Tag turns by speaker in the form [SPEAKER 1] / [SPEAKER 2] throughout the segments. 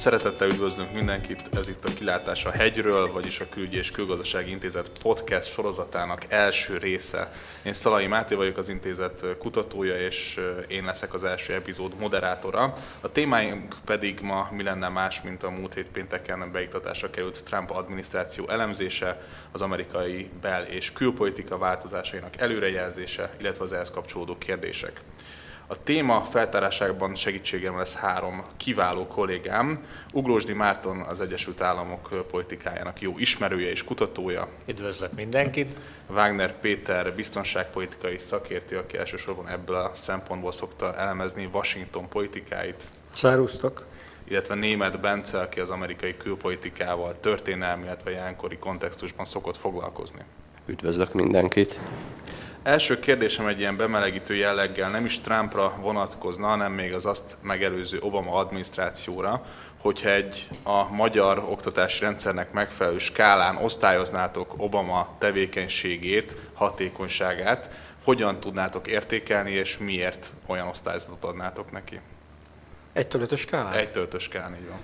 [SPEAKER 1] Szeretettel üdvözlünk mindenkit, ez itt a Kilátás a hegyről, vagyis a Külügyi és Külgazdasági Intézet podcast sorozatának első része. Én Szalai Máté vagyok, az intézet kutatója, és én leszek az első epizód moderátora. A témáink pedig ma mi lenne más, mint a múlt hét pénteken beiktatásra került Trump adminisztráció elemzése, az amerikai bel- és külpolitika változásainak előrejelzése, illetve az ehhez kapcsolódó kérdések. A téma feltárásában segítségem lesz három kiváló kollégám. Ugrósdi Márton az Egyesült Államok politikájának jó ismerője és kutatója.
[SPEAKER 2] Üdvözlök mindenkit!
[SPEAKER 1] Wagner Péter biztonságpolitikai szakértő, aki elsősorban ebből a szempontból szokta elemezni Washington politikáit.
[SPEAKER 3] Szárusztok!
[SPEAKER 1] illetve német Bence, aki az amerikai külpolitikával történelmi, illetve jelenkori kontextusban szokott foglalkozni.
[SPEAKER 4] Üdvözlök mindenkit!
[SPEAKER 1] Első kérdésem egy ilyen bemelegítő jelleggel nem is Trumpra vonatkozna, hanem még az azt megelőző Obama adminisztrációra, hogyha egy a magyar oktatási rendszernek megfelelő skálán osztályoznátok Obama tevékenységét, hatékonyságát, hogyan tudnátok értékelni, és miért olyan osztályzatot adnátok neki?
[SPEAKER 3] Egy töltös skálán?
[SPEAKER 1] Egy töltös skálán, így van.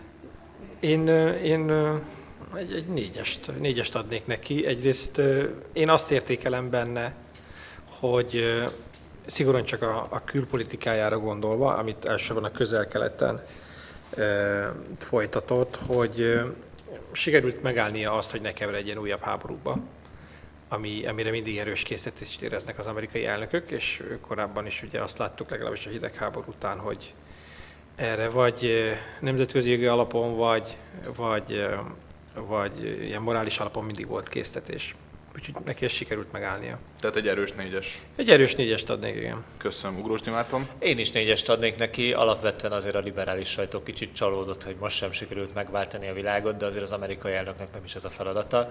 [SPEAKER 3] Én, én egy, egy négyest, négyest adnék neki. Egyrészt én azt értékelem benne, hogy szigorúan csak a, a külpolitikájára gondolva, amit elsősorban a közel-keleten e, folytatott, hogy e, sikerült megállnia azt, hogy ne keveredjen újabb háborúba, ami, amire mindig erős készítést éreznek az amerikai elnökök, és korábban is ugye azt láttuk legalábbis a hidegháború után, hogy erre vagy nemzetközi jogi alapon, vagy, vagy, vagy ilyen morális alapon mindig volt késztetés. Úgyhogy neki ezt sikerült megállnia.
[SPEAKER 1] Tehát egy erős négyes.
[SPEAKER 3] Egy erős négyest adnék, igen.
[SPEAKER 1] Köszönöm, Ugrós Márton.
[SPEAKER 2] Én is négyest adnék neki. Alapvetően azért a liberális sajtó kicsit csalódott, hogy most sem sikerült megváltani a világot, de azért az amerikai elnöknek nem is ez a feladata.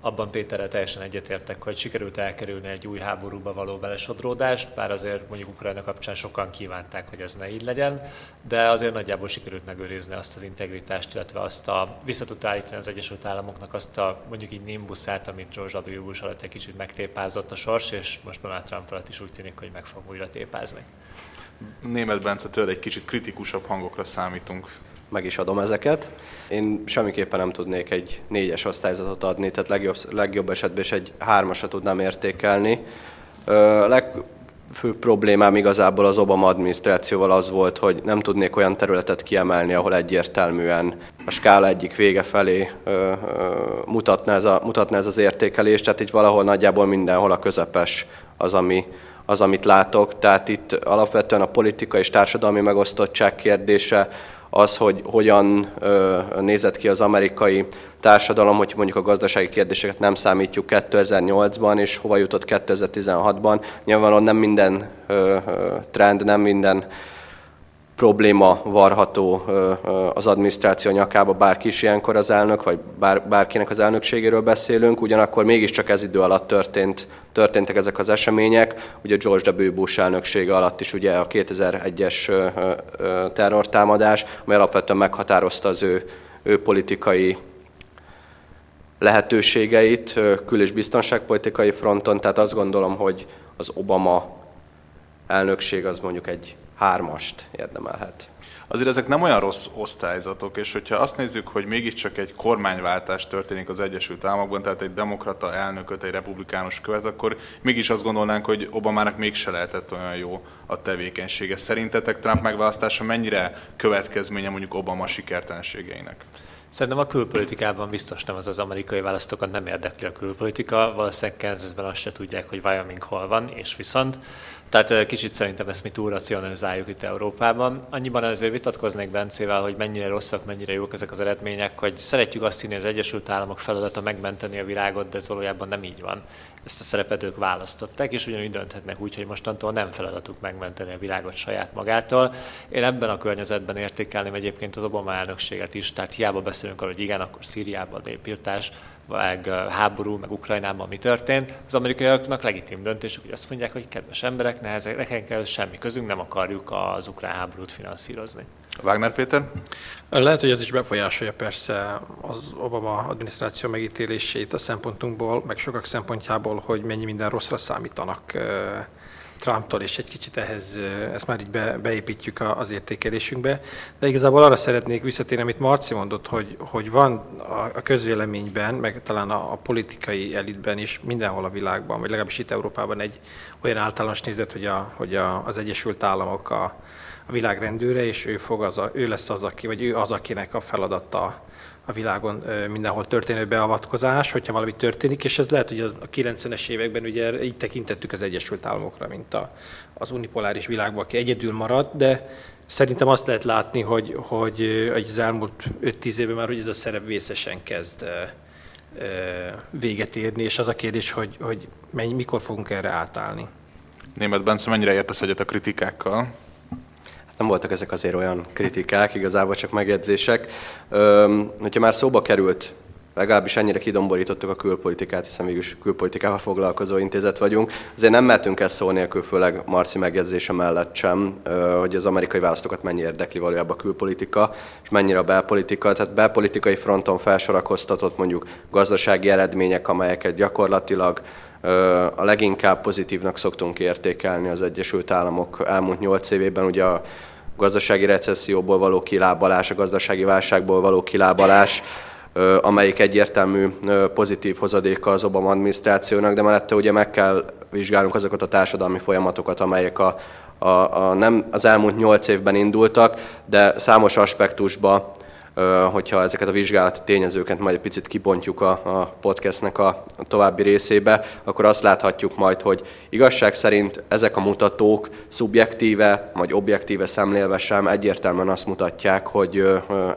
[SPEAKER 2] Abban Péterrel teljesen egyetértek, hogy sikerült elkerülni egy új háborúba való belesodródást, bár azért mondjuk Ukrajna kapcsán sokan kívánták, hogy ez ne így legyen, de azért nagyjából sikerült megőrizni azt az integritást, illetve azt a vissza állítani az Egyesült Államoknak azt a mondjuk így nimbuszát, amit George W. Bush alatt egy kicsit megtépázott a sors, és most Donald Trump alatt is úgy tűnik, hogy meg fog újra tépázni.
[SPEAKER 1] Német Bence, tőle egy kicsit kritikusabb hangokra számítunk.
[SPEAKER 4] Meg is adom ezeket. Én semmiképpen nem tudnék egy négyes osztályzatot adni, tehát legjobb, legjobb esetben is egy hármasat tudnám értékelni. Ö, legfőbb problémám igazából az Obama adminisztrációval az volt, hogy nem tudnék olyan területet kiemelni, ahol egyértelműen a skála egyik vége felé ö, ö, mutatná, ez a, mutatná ez az értékelés, tehát itt valahol nagyjából mindenhol a közepes az, ami, az, amit látok. Tehát itt alapvetően a politika és társadalmi megosztottság kérdése, az, hogy hogyan nézett ki az amerikai társadalom, hogy mondjuk a gazdasági kérdéseket nem számítjuk 2008-ban, és hova jutott 2016-ban. Nyilvánvalóan nem minden trend, nem minden probléma varható az adminisztráció nyakába, bárki is ilyenkor az elnök, vagy bár, bárkinek az elnökségéről beszélünk, ugyanakkor mégiscsak ez idő alatt történt, történtek ezek az események. Ugye George W. Bush elnöksége alatt is ugye a 2001-es terrortámadás, ami alapvetően meghatározta az ő, ő politikai lehetőségeit kül- és biztonságpolitikai fronton, tehát azt gondolom, hogy az Obama elnökség az mondjuk egy hármast érdemelhet.
[SPEAKER 1] Azért ezek nem olyan rossz osztályzatok, és hogyha azt nézzük, hogy mégiscsak egy kormányváltás történik az Egyesült Államokban, tehát egy demokrata elnököt, egy republikánus követ, akkor mégis azt gondolnánk, hogy Obamának mégse lehetett olyan jó a tevékenysége. Szerintetek Trump megválasztása mennyire következménye mondjuk Obama sikertelenségeinek?
[SPEAKER 2] Szerintem a külpolitikában biztos nem az az amerikai választókat nem érdekli a külpolitika, valószínűleg Kansasben azt se tudják, hogy Wyoming hol van, és viszont tehát kicsit szerintem ezt mi túl racionalizáljuk itt Európában. Annyiban azért vitatkoznék Bencével, hogy mennyire rosszak, mennyire jók ezek az eredmények, hogy szeretjük azt hinni, az Egyesült Államok feladata megmenteni a világot, de ez valójában nem így van. Ezt a szerepet ők választották, és ugyanúgy dönthetnek úgy, hogy mostantól nem feladatuk megmenteni a világot saját magától. Én ebben a környezetben értékelném egyébként az Obama elnökséget is, tehát hiába beszélünk arról, hogy igen, akkor Szíriában népírtás, meg háború, meg Ukrajnában mi történt, az amerikaiaknak legitim döntésük, hogy azt mondják, hogy kedves emberek, ne ezek, nekünk kell semmi közünk, nem akarjuk az ukrán háborút finanszírozni.
[SPEAKER 1] Wagner Péter?
[SPEAKER 3] Lehet, hogy ez is befolyásolja persze az Obama adminisztráció megítélését a szempontunkból, meg sokak szempontjából, hogy mennyi minden rosszra számítanak Trumptól, és egy kicsit ehhez, ezt már így be, beépítjük az értékelésünkbe. De igazából arra szeretnék visszatérni, amit Marci mondott, hogy, hogy van a közvéleményben, meg talán a, a politikai elitben is mindenhol a világban, vagy legalábbis itt Európában egy olyan általános nézet, hogy, a, hogy a, az Egyesült Államok a, a világ rendőre, és ő, fog az a, ő lesz az, aki, vagy ő az, akinek a feladata a világon mindenhol történő beavatkozás, hogyha valami történik, és ez lehet, hogy a 90-es években ugye így tekintettük az Egyesült Államokra, mint a, az unipoláris világban, aki egyedül maradt, de szerintem azt lehet látni, hogy, hogy az elmúlt 5-10 évben már hogy ez a szerep vészesen kezd véget érni, és az a kérdés, hogy, hogy mennyi, mikor fogunk erre átállni.
[SPEAKER 1] Német Bence, mennyire értesz egyet a kritikákkal?
[SPEAKER 4] Nem voltak ezek azért olyan kritikák, igazából csak megjegyzések. Üm, hogyha már szóba került, legalábbis ennyire kidomborítottuk a külpolitikát, hiszen mégis külpolitikával foglalkozó intézet vagyunk, azért nem mehetünk el szó nélkül, főleg Marci megjegyzése mellett sem, hogy az amerikai választókat mennyi érdekli valójában a külpolitika, és mennyire a belpolitika. Tehát belpolitikai fronton felsorakoztatott mondjuk gazdasági eredmények, amelyeket gyakorlatilag a leginkább pozitívnak szoktunk értékelni az Egyesült Államok elmúlt nyolc évében, ugye a gazdasági recesszióból való kilábalás, a gazdasági válságból való kilábalás, amelyik egyértelmű pozitív hozadéka az Obama adminisztrációnak, de mellette ugye meg kell vizsgálnunk azokat a társadalmi folyamatokat, amelyek a, a, a nem az elmúlt nyolc évben indultak, de számos aspektusba hogyha ezeket a vizsgálati tényezőket majd egy picit kibontjuk a, a podcastnek a, további részébe, akkor azt láthatjuk majd, hogy igazság szerint ezek a mutatók szubjektíve vagy objektíve szemlélve sem egyértelműen azt mutatják, hogy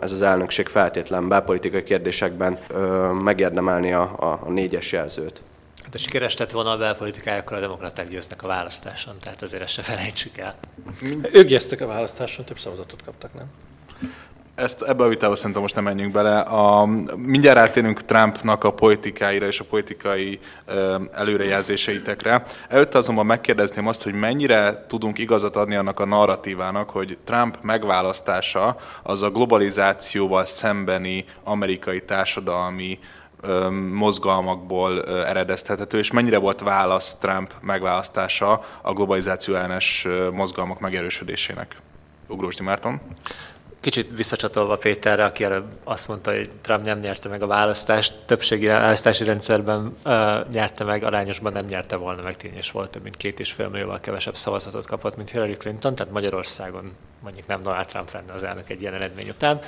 [SPEAKER 4] ez az elnökség feltétlen belpolitikai kérdésekben megérdemelni a, a, a négyes jelzőt.
[SPEAKER 2] Hát a sikeres tett volna a belpolitikájukkal a demokraták győznek a választáson, tehát azért ezt se felejtsük el.
[SPEAKER 3] Ők győztek a választáson, több szavazatot kaptak, nem?
[SPEAKER 1] Ezt ebbe a vitába szerintem most nem menjünk bele. A, mindjárt átérünk Trumpnak a politikáira és a politikai ö, előrejelzéseitekre. Előtte azonban megkérdezném azt, hogy mennyire tudunk igazat adni annak a narratívának, hogy Trump megválasztása az a globalizációval szembeni amerikai társadalmi ö, mozgalmakból ö, eredeztethető, és mennyire volt válasz Trump megválasztása a globalizáció ellenes mozgalmak megerősödésének? Ugrósdi Márton.
[SPEAKER 2] Kicsit visszacsatolva Péterre, aki előbb azt mondta, hogy Trump nem nyerte meg a választást, többségi választási rendszerben uh, nyerte meg, arányosban nem nyerte volna meg, tényes volt, több mint két és fél millióval kevesebb szavazatot kapott, mint Hillary Clinton, tehát Magyarországon mondjuk nem Donald Trump lenne az elnök egy ilyen eredmény után,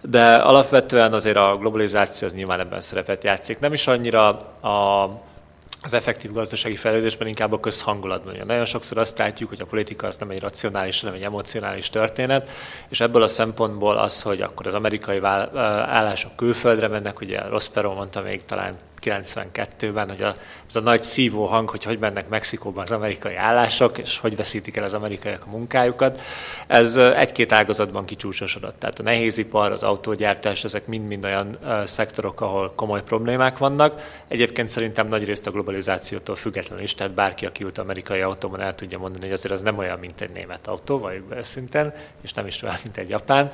[SPEAKER 2] de alapvetően azért a globalizáció az nyilván ebben szerepet játszik. Nem is annyira a az effektív gazdasági fejlődésben inkább a közhangulatban. Ugye nagyon sokszor azt látjuk, hogy a politika az nem egy racionális, hanem egy emocionális történet, és ebből a szempontból az, hogy akkor az amerikai állások külföldre mennek, ugye Rospero mondta még talán 92-ben, hogy a, ez a nagy szívó hang, hogy hogy mennek Mexikóban az amerikai állások, és hogy veszítik el az amerikaiak a munkájukat, ez egy-két ágazatban kicsúcsosodott. Tehát a nehézipar, az autógyártás, ezek mind-mind olyan szektorok, ahol komoly problémák vannak. Egyébként szerintem nagy részt a globalizációtól függetlenül is, tehát bárki, aki ült amerikai autóban, el tudja mondani, hogy azért az nem olyan, mint egy német autó, vagy szinten, és nem is olyan, mint egy japán.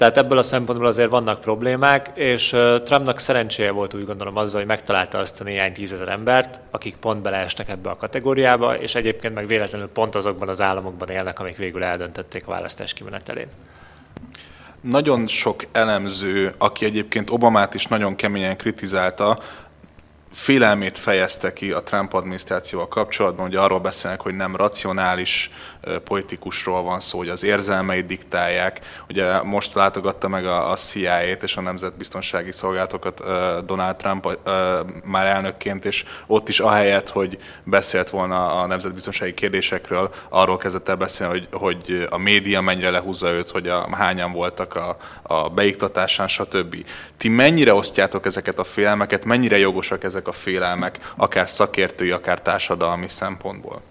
[SPEAKER 2] Tehát ebből a szempontból azért vannak problémák, és Trumpnak szerencséje volt úgy gondolom azzal, hogy megtalálta azt a néhány tízezer embert, akik pont beleesnek ebbe a kategóriába, és egyébként meg véletlenül pont azokban az államokban élnek, amik végül eldöntötték a választás kimenetelén.
[SPEAKER 1] Nagyon sok elemző, aki egyébként Obamát is nagyon keményen kritizálta, félelmét fejezte ki a Trump adminisztrációval kapcsolatban, hogy arról beszélnek, hogy nem racionális politikusról van szó, hogy az érzelmeit diktálják. Ugye most látogatta meg a, a CIA-t és a Nemzetbiztonsági Szolgálatokat Donald Trump már elnökként, és ott is ahelyett, hogy beszélt volna a nemzetbiztonsági kérdésekről, arról kezdett el beszélni, hogy, hogy a média mennyire lehúzza őt, hogy a, hányan voltak a, a beiktatásán, stb. Ti mennyire osztjátok ezeket a félelmeket, mennyire jogosak ezek a félelmek, akár szakértői, akár társadalmi szempontból?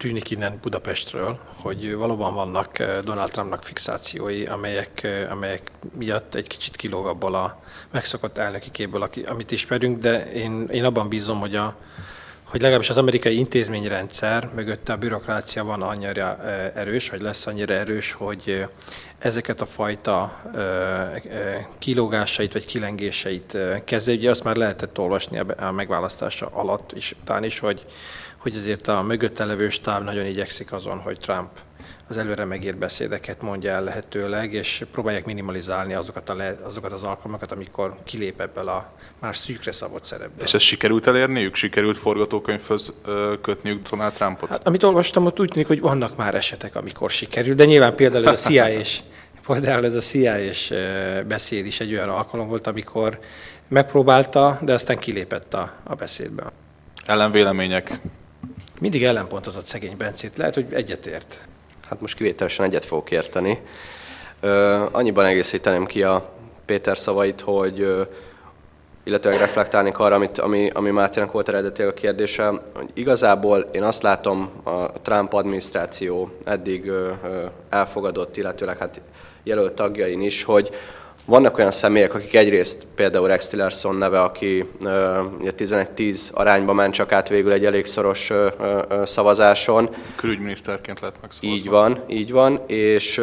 [SPEAKER 3] Tűnik innen Budapestről, hogy valóban vannak eh, Donald Trumpnak fixációi, amelyek, eh, amelyek miatt egy kicsit kilóg abból a megszokott elnöki képből, amit ismerünk, de én, én abban bízom, hogy a, hogy legalábbis az amerikai intézményrendszer mögötte a bürokrácia van annyira eh, erős, vagy lesz annyira erős, hogy ezeket a fajta kilógásait vagy kilengéseit kezelje. Ugye azt már lehetett olvasni a megválasztása alatt is, után is, hogy hogy azért a mögötte levő stáb nagyon igyekszik azon, hogy Trump az előre megírt beszédeket mondja el lehetőleg, és próbálják minimalizálni azokat, a le, azokat az alkalmakat, amikor kilép ebből a már szűkre szabott szerepből.
[SPEAKER 1] És ezt sikerült elérniük? Sikerült forgatókönyvhöz kötniük Donald Trumpot?
[SPEAKER 3] Hát, amit olvastam, ott úgy tűnik, hogy vannak már esetek, amikor sikerült, de nyilván például ez a CIA és például ez a CIA és beszéd is egy olyan alkalom volt, amikor megpróbálta, de aztán kilépett a, a beszédből.
[SPEAKER 1] Ellenvélemények?
[SPEAKER 3] Mindig ellenpontozott szegény Bencét. Lehet, hogy egyetért.
[SPEAKER 4] Hát most kivételesen egyet fogok érteni. Uh, annyiban egészíteném ki a Péter szavait, hogy uh, illetőleg reflektálni arra, amit, ami, ami Máténak volt eredetileg a kérdése, hogy igazából én azt látom a Trump adminisztráció eddig uh, elfogadott, illetőleg hát jelölt tagjain is, hogy vannak olyan személyek, akik egyrészt például Rex Tillerson neve, aki ugye 11-10 arányba ment csak át végül egy elég szoros szavazáson.
[SPEAKER 1] Külügyminiszterként lett megszavazva.
[SPEAKER 4] Így van, így van, és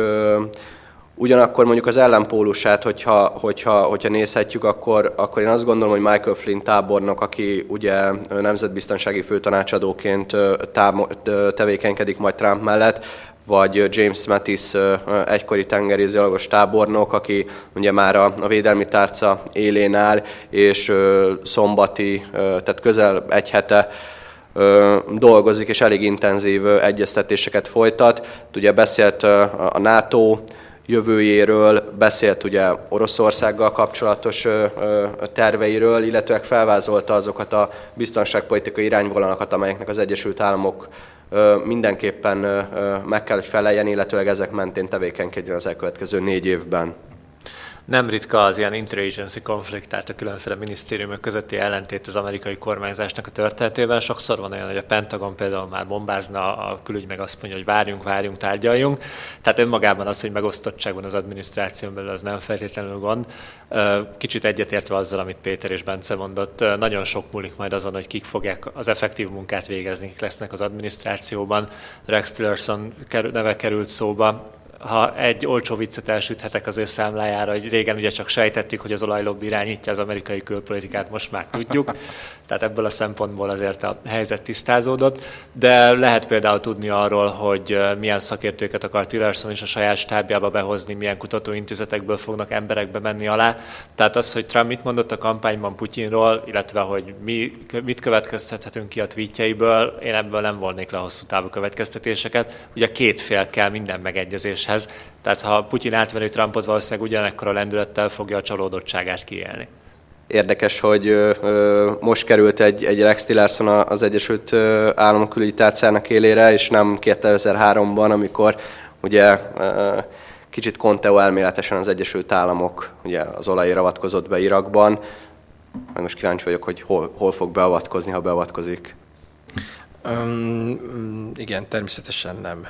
[SPEAKER 4] Ugyanakkor mondjuk az ellenpólusát, hogyha, hogyha, hogyha nézhetjük, akkor, akkor én azt gondolom, hogy Michael Flynn tábornok, aki ugye nemzetbiztonsági főtanácsadóként tevékenykedik majd Trump mellett, vagy James Mattis egykori tengerészgyalogos tábornok, aki ugye már a, a védelmi tárca élén áll, és szombati, tehát közel egy hete dolgozik, és elég intenzív egyeztetéseket folytat. Ugye beszélt a NATO jövőjéről, beszélt ugye Oroszországgal kapcsolatos terveiről, illetve felvázolta azokat a biztonságpolitikai irányvonalakat, amelyeknek az Egyesült Államok mindenképpen meg kell, hogy feleljen, illetőleg ezek mentén tevékenykedjen az elkövetkező négy évben.
[SPEAKER 2] Nem ritka az ilyen interagency konflikt, tehát a különféle minisztériumok közötti ellentét az amerikai kormányzásnak a történetében. Sokszor van olyan, hogy a Pentagon például már bombázna, a külügy meg azt mondja, hogy várjunk, várjunk, tárgyaljunk. Tehát önmagában az, hogy megosztottság van az adminisztráción belül, az nem feltétlenül gond. Kicsit egyetértve azzal, amit Péter és Bence mondott, nagyon sok múlik majd azon, hogy kik fogják az effektív munkát végezni, kik lesznek az adminisztrációban. Rex Tillerson neve került szóba, ha egy olcsó viccet elsüthetek az ő számlájára, hogy régen ugye csak sejtettük, hogy az olajlobbi irányítja az amerikai külpolitikát, most már tudjuk. Tehát ebből a szempontból azért a helyzet tisztázódott. De lehet például tudni arról, hogy milyen szakértőket akar Tillerson is a saját stábjába behozni, milyen kutatóintézetekből fognak emberekbe menni alá. Tehát az, hogy Trump mit mondott a kampányban Putyinról, illetve hogy mi, mit következtethetünk ki a tweetjeiből, én ebből nem volnék le hosszú távú következtetéseket. Ugye két fél kell minden megegyezéshez döntéshez. Tehát ha Putyin átveri Trumpot, valószínűleg ugyanekkor a lendülettel fogja a csalódottságát kiélni.
[SPEAKER 4] Érdekes, hogy ö, most került egy, egy Rex Tillerson az Egyesült Államok külügyi tárcának élére, és nem 2003-ban, amikor ugye ö, kicsit Conteo elméletesen az Egyesült Államok ugye az olajra avatkozott be Irakban. Majd most kíváncsi vagyok, hogy hol, hol fog beavatkozni, ha beavatkozik.
[SPEAKER 3] Um, igen, természetesen nem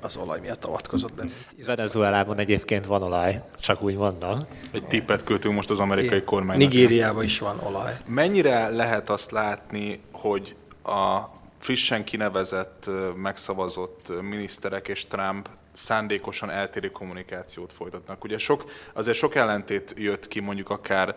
[SPEAKER 3] az olaj miatt avatkozott be.
[SPEAKER 2] Venezuelában egyébként van olaj, csak úgy mondom.
[SPEAKER 1] Egy tippet költünk most az amerikai kormány.
[SPEAKER 3] Nigériában is van olaj.
[SPEAKER 1] Mennyire lehet azt látni, hogy a frissen kinevezett, megszavazott miniszterek és Trump szándékosan eltérő kommunikációt folytatnak. Ugye sok, azért sok ellentét jött ki mondjuk akár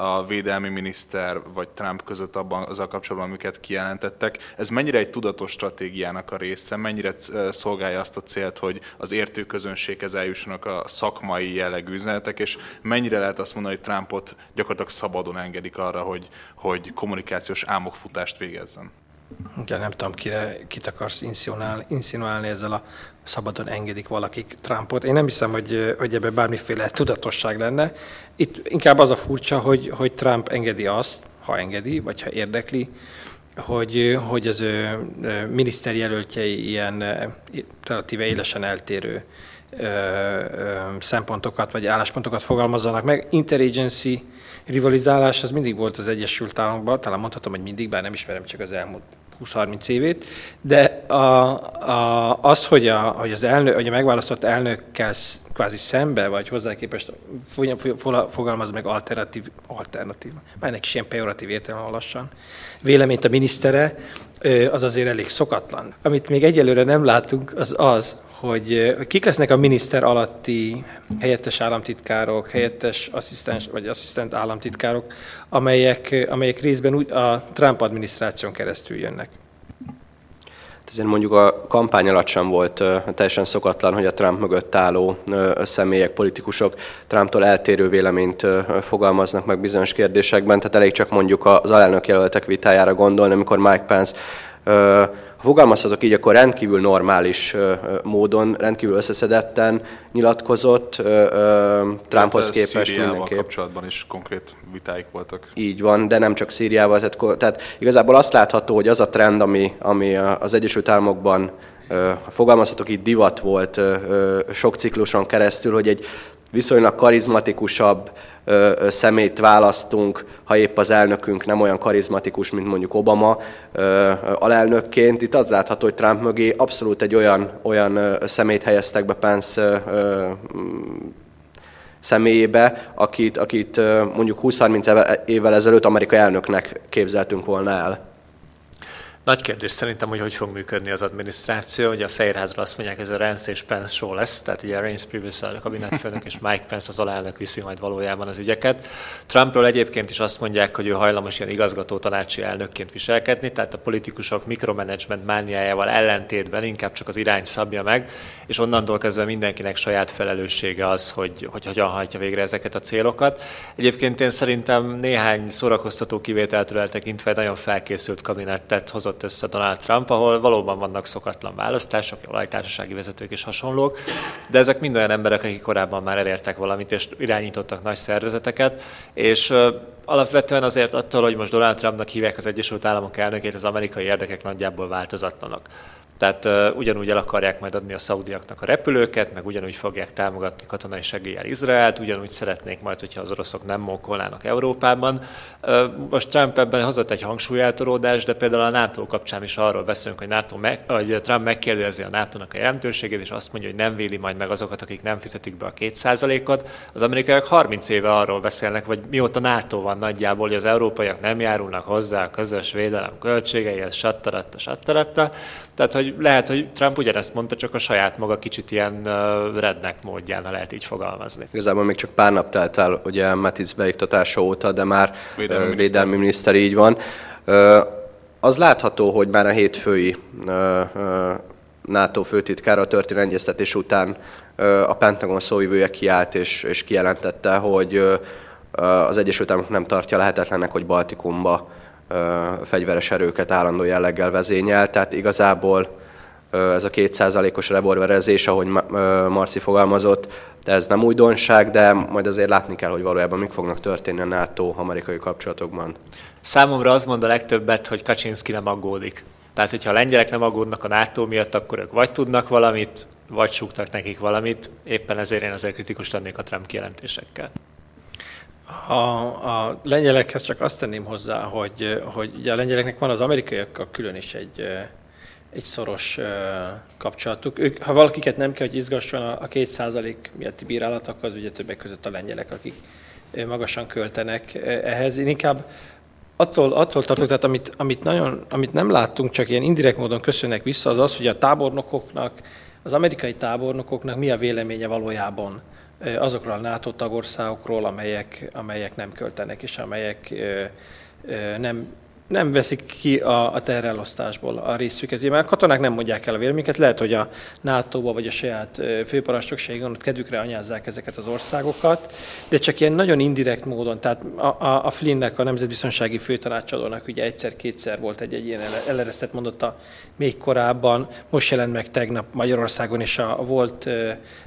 [SPEAKER 1] a védelmi miniszter vagy Trump között abban az a kapcsolatban, amiket kijelentettek. Ez mennyire egy tudatos stratégiának a része, mennyire szolgálja azt a célt, hogy az értő közönséghez eljussanak a szakmai jellegű üzenetek, és mennyire lehet azt mondani, hogy Trumpot gyakorlatilag szabadon engedik arra, hogy, hogy kommunikációs álmokfutást végezzen?
[SPEAKER 3] Igen, nem tudom, kire, kit akarsz inszinuálni, inszinuálni ezzel a szabadon engedik valakik Trumpot. Én nem hiszem, hogy, hogy ebben bármiféle tudatosság lenne. Itt inkább az a furcsa, hogy, hogy Trump engedi azt, ha engedi, vagy ha érdekli, hogy, hogy az ő miniszterjelöltjei ilyen relatíve élesen eltérő szempontokat vagy álláspontokat fogalmazzanak meg. Interagency rivalizálás az mindig volt az Egyesült Államokban, talán mondhatom, hogy mindig, bár nem ismerem csak az elmúlt 20-30 évét, de a, a, az, hogy a, hogy, az elnök, hogy a megválasztott elnökkel kvázi szembe, vagy hozzá képest fogalmaz meg alternatív, alternatív, már ennek is ilyen pejoratív értelme lassan, véleményt a minisztere, az azért elég szokatlan. Amit még egyelőre nem látunk, az az, hogy kik lesznek a miniszter alatti helyettes államtitkárok, helyettes asszisztens vagy asszisztent államtitkárok, amelyek, amelyek részben úgy a Trump adminisztráción keresztül jönnek.
[SPEAKER 4] ezért mondjuk a kampány alatt sem volt teljesen szokatlan, hogy a Trump mögött álló személyek, politikusok Trumptól eltérő véleményt fogalmaznak meg bizonyos kérdésekben, tehát elég csak mondjuk az alelnök jelöltek vitájára gondolni, amikor Mike Pence fogalmazhatok így, akkor rendkívül normális módon, rendkívül összeszedetten nyilatkozott Trumphoz képest
[SPEAKER 1] Szíriával mindenképp. kapcsolatban is konkrét vitáik voltak.
[SPEAKER 4] Így van, de nem csak Szíriával. Tehát, tehát igazából azt látható, hogy az a trend, ami, ami az Egyesült Államokban fogalmazhatok így divat volt sok cikluson keresztül, hogy egy viszonylag karizmatikusabb ö, szemét választunk, ha épp az elnökünk nem olyan karizmatikus, mint mondjuk Obama ö, alelnökként. Itt az látható, hogy Trump mögé abszolút egy olyan, olyan ö, szemét helyeztek be Pence ö, személyébe, akit, akit mondjuk 20-30 évvel ezelőtt amerikai elnöknek képzeltünk volna el.
[SPEAKER 2] Nagy kérdés szerintem, hogy hogy fog működni az adminisztráció. Ugye a Fehérházról azt mondják, ez a Rance és Pence show lesz, tehát ugye a Reince Priebus a kabinetfőnök és Mike Pence az alelnök viszi majd valójában az ügyeket. Trumpról egyébként is azt mondják, hogy ő hajlamos ilyen igazgató tanácsi elnökként viselkedni, tehát a politikusok mikromanagement mániájával ellentétben inkább csak az irány szabja meg, és onnantól kezdve mindenkinek saját felelőssége az, hogy, hogy hogyan hajtja végre ezeket a célokat. Egyébként én szerintem néhány szórakoztató kivételtől eltekintve nagyon felkészült kabinettet hozott hozott össze Donald Trump, ahol valóban vannak szokatlan választások, olajtársasági vezetők és hasonlók, de ezek mind olyan emberek, akik korábban már elértek valamit, és irányítottak nagy szervezeteket, és alapvetően azért attól, hogy most Donald Trumpnak hívják az Egyesült Államok elnökét, az amerikai érdekek nagyjából változatlanak. Tehát uh, ugyanúgy el akarják majd adni a szaudiaknak a repülőket, meg ugyanúgy fogják támogatni katonai segéllyel Izraelt, ugyanúgy szeretnék majd, hogyha az oroszok nem mókolnának Európában. Uh, most Trump ebben hozott egy hangsúlyeltoródást, de például a NATO kapcsán is arról beszélünk, hogy, NATO meg, hogy Trump megkérdezi a NATO-nak a jelentőségét, és azt mondja, hogy nem véli majd meg azokat, akik nem fizetik be a kétszázalékot. Az amerikaiak 30 éve arról beszélnek, vagy mióta NATO van nagyjából, hogy az európaiak nem járulnak hozzá a közös védelem költségeihez, sattaratta, sattaratta. Tehát, hogy lehet, hogy Trump ugyanezt mondta, csak a saját maga kicsit ilyen rednek módján, ha lehet így fogalmazni.
[SPEAKER 4] Igazából még csak pár nap telt el, ugye Mattis beiktatása óta, de már védelmi, miniszter. védelmi miniszter így van. Az látható, hogy már a hétfői NATO főtitkára a történelmi egyeztetés után a Pentagon szóvivője kiállt és, és kijelentette, hogy az Egyesült Államok nem tartja lehetetlennek, hogy Baltikumba fegyveres erőket állandó jelleggel vezényel, tehát igazából ez a kétszázalékos revolverezés, ahogy Marci fogalmazott, de ez nem újdonság, de majd azért látni kell, hogy valójában mik fognak történni a NATO-amerikai kapcsolatokban.
[SPEAKER 2] Számomra az mond a legtöbbet, hogy Kaczynszki nem aggódik. Tehát, hogyha a lengyelek nem aggódnak a NATO miatt, akkor ők vagy tudnak valamit, vagy súgtak nekik valamit. Éppen ezért én azért kritikus lennék a Trump kijelentésekkel.
[SPEAKER 3] A, a lengyelekhez csak azt tenném hozzá, hogy, hogy ugye a lengyeleknek van az amerikaiakkal külön is egy, egy szoros kapcsolatuk. Ők, ha valakiket nem kell, hogy izgasson a, a két százalék miatti bírálat, akkor az ugye többek között a lengyelek, akik magasan költenek ehhez. Én inkább attól, attól tartok, tehát amit, amit, nagyon, amit nem láttunk, csak ilyen indirekt módon köszönnek vissza, az az, hogy a tábornokoknak, az amerikai tábornokoknak mi a véleménye valójában azokról a NATO tagországokról, amelyek, amelyek nem költenek, és amelyek nem nem veszik ki a, a terrelosztásból a részüket. Ugye már a katonák nem mondják el a véleményeket, lehet, hogy a nato vagy a saját főparancsnokságon ott kedvükre anyázzák ezeket az országokat, de csak ilyen nagyon indirekt módon. Tehát a, a, a Flynnnek, a nemzetbiztonsági főtanácsadónak ugye egyszer-kétszer volt egy, egy ilyen eleresztett mondata még korábban, most jelent meg tegnap Magyarországon is a, a volt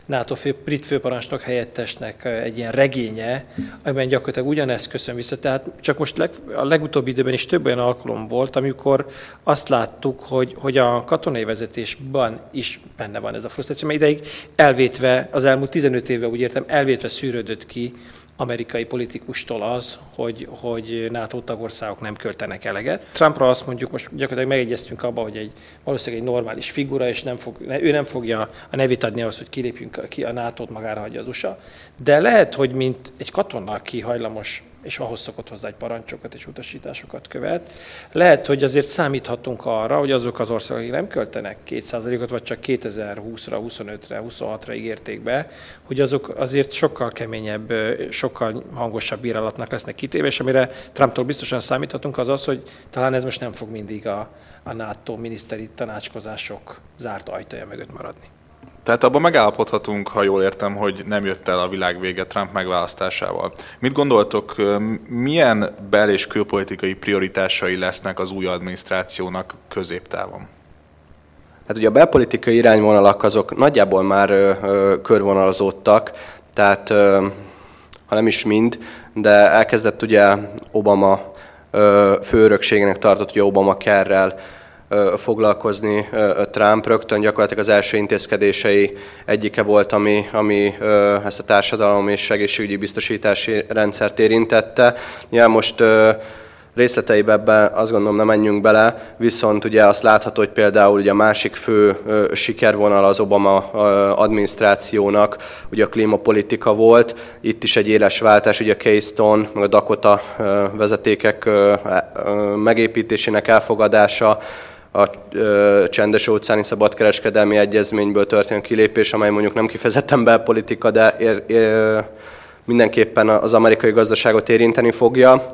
[SPEAKER 3] NATO fő, brit főparancsnok helyettesnek egy ilyen regénye, amiben gyakorlatilag ugyanezt köszön vissza. Tehát csak most leg, a legutóbbi időben is több olyan alkalom volt, amikor azt láttuk, hogy, hogy a katonai vezetésben is benne van ez a frusztráció, mert ideig elvétve, az elmúlt 15 évben úgy értem, elvétve szűrődött ki amerikai politikustól az, hogy, hogy NATO tagországok nem költenek eleget. Trumpra azt mondjuk, most gyakorlatilag megegyeztünk abba, hogy egy valószínűleg egy normális figura, és nem fog, ő nem fogja a nevét adni ahhoz, hogy kilépjünk ki a NATO-t, magára hagyja az USA. De lehet, hogy mint egy katona, aki hajlamos és ahhoz szokott hozzá egy parancsokat és utasításokat követ. Lehet, hogy azért számíthatunk arra, hogy azok az országok, akik nem költenek 2%-ot, vagy csak 2020-ra, 25-re, 26-ra ígérték be, hogy azok azért sokkal keményebb, sokkal hangosabb bírálatnak lesznek kitéve, és amire Trumptól biztosan számíthatunk, az az, hogy talán ez most nem fog mindig a, a NATO miniszteri tanácskozások zárt ajtaja mögött maradni.
[SPEAKER 1] Tehát abban megállapodhatunk, ha jól értem, hogy nem jött el a világ vége Trump megválasztásával. Mit gondoltok, milyen bel- és külpolitikai prioritásai lesznek az új adminisztrációnak középtávon?
[SPEAKER 4] Hát ugye a belpolitikai irányvonalak azok nagyjából már ö, ö, körvonalazódtak, tehát ö, ha nem is mind, de elkezdett ugye Obama ö, főörökségének tartott ugye Obama kerrel foglalkozni Trump. Rögtön gyakorlatilag az első intézkedései egyike volt, ami, ami ezt a társadalom és egészségügyi biztosítási rendszert érintette. Ja, most részleteibe ebben azt gondolom nem menjünk bele, viszont ugye azt látható, hogy például ugye a másik fő sikervonal az Obama adminisztrációnak ugye a klímapolitika volt. Itt is egy éles váltás, ugye a Keystone, meg a Dakota vezetékek megépítésének elfogadása, a csendes óceáni szabadkereskedelmi egyezményből történő kilépés, amely mondjuk nem kifejezetten belpolitika, de ér, ér, mindenképpen az amerikai gazdaságot érinteni fogja.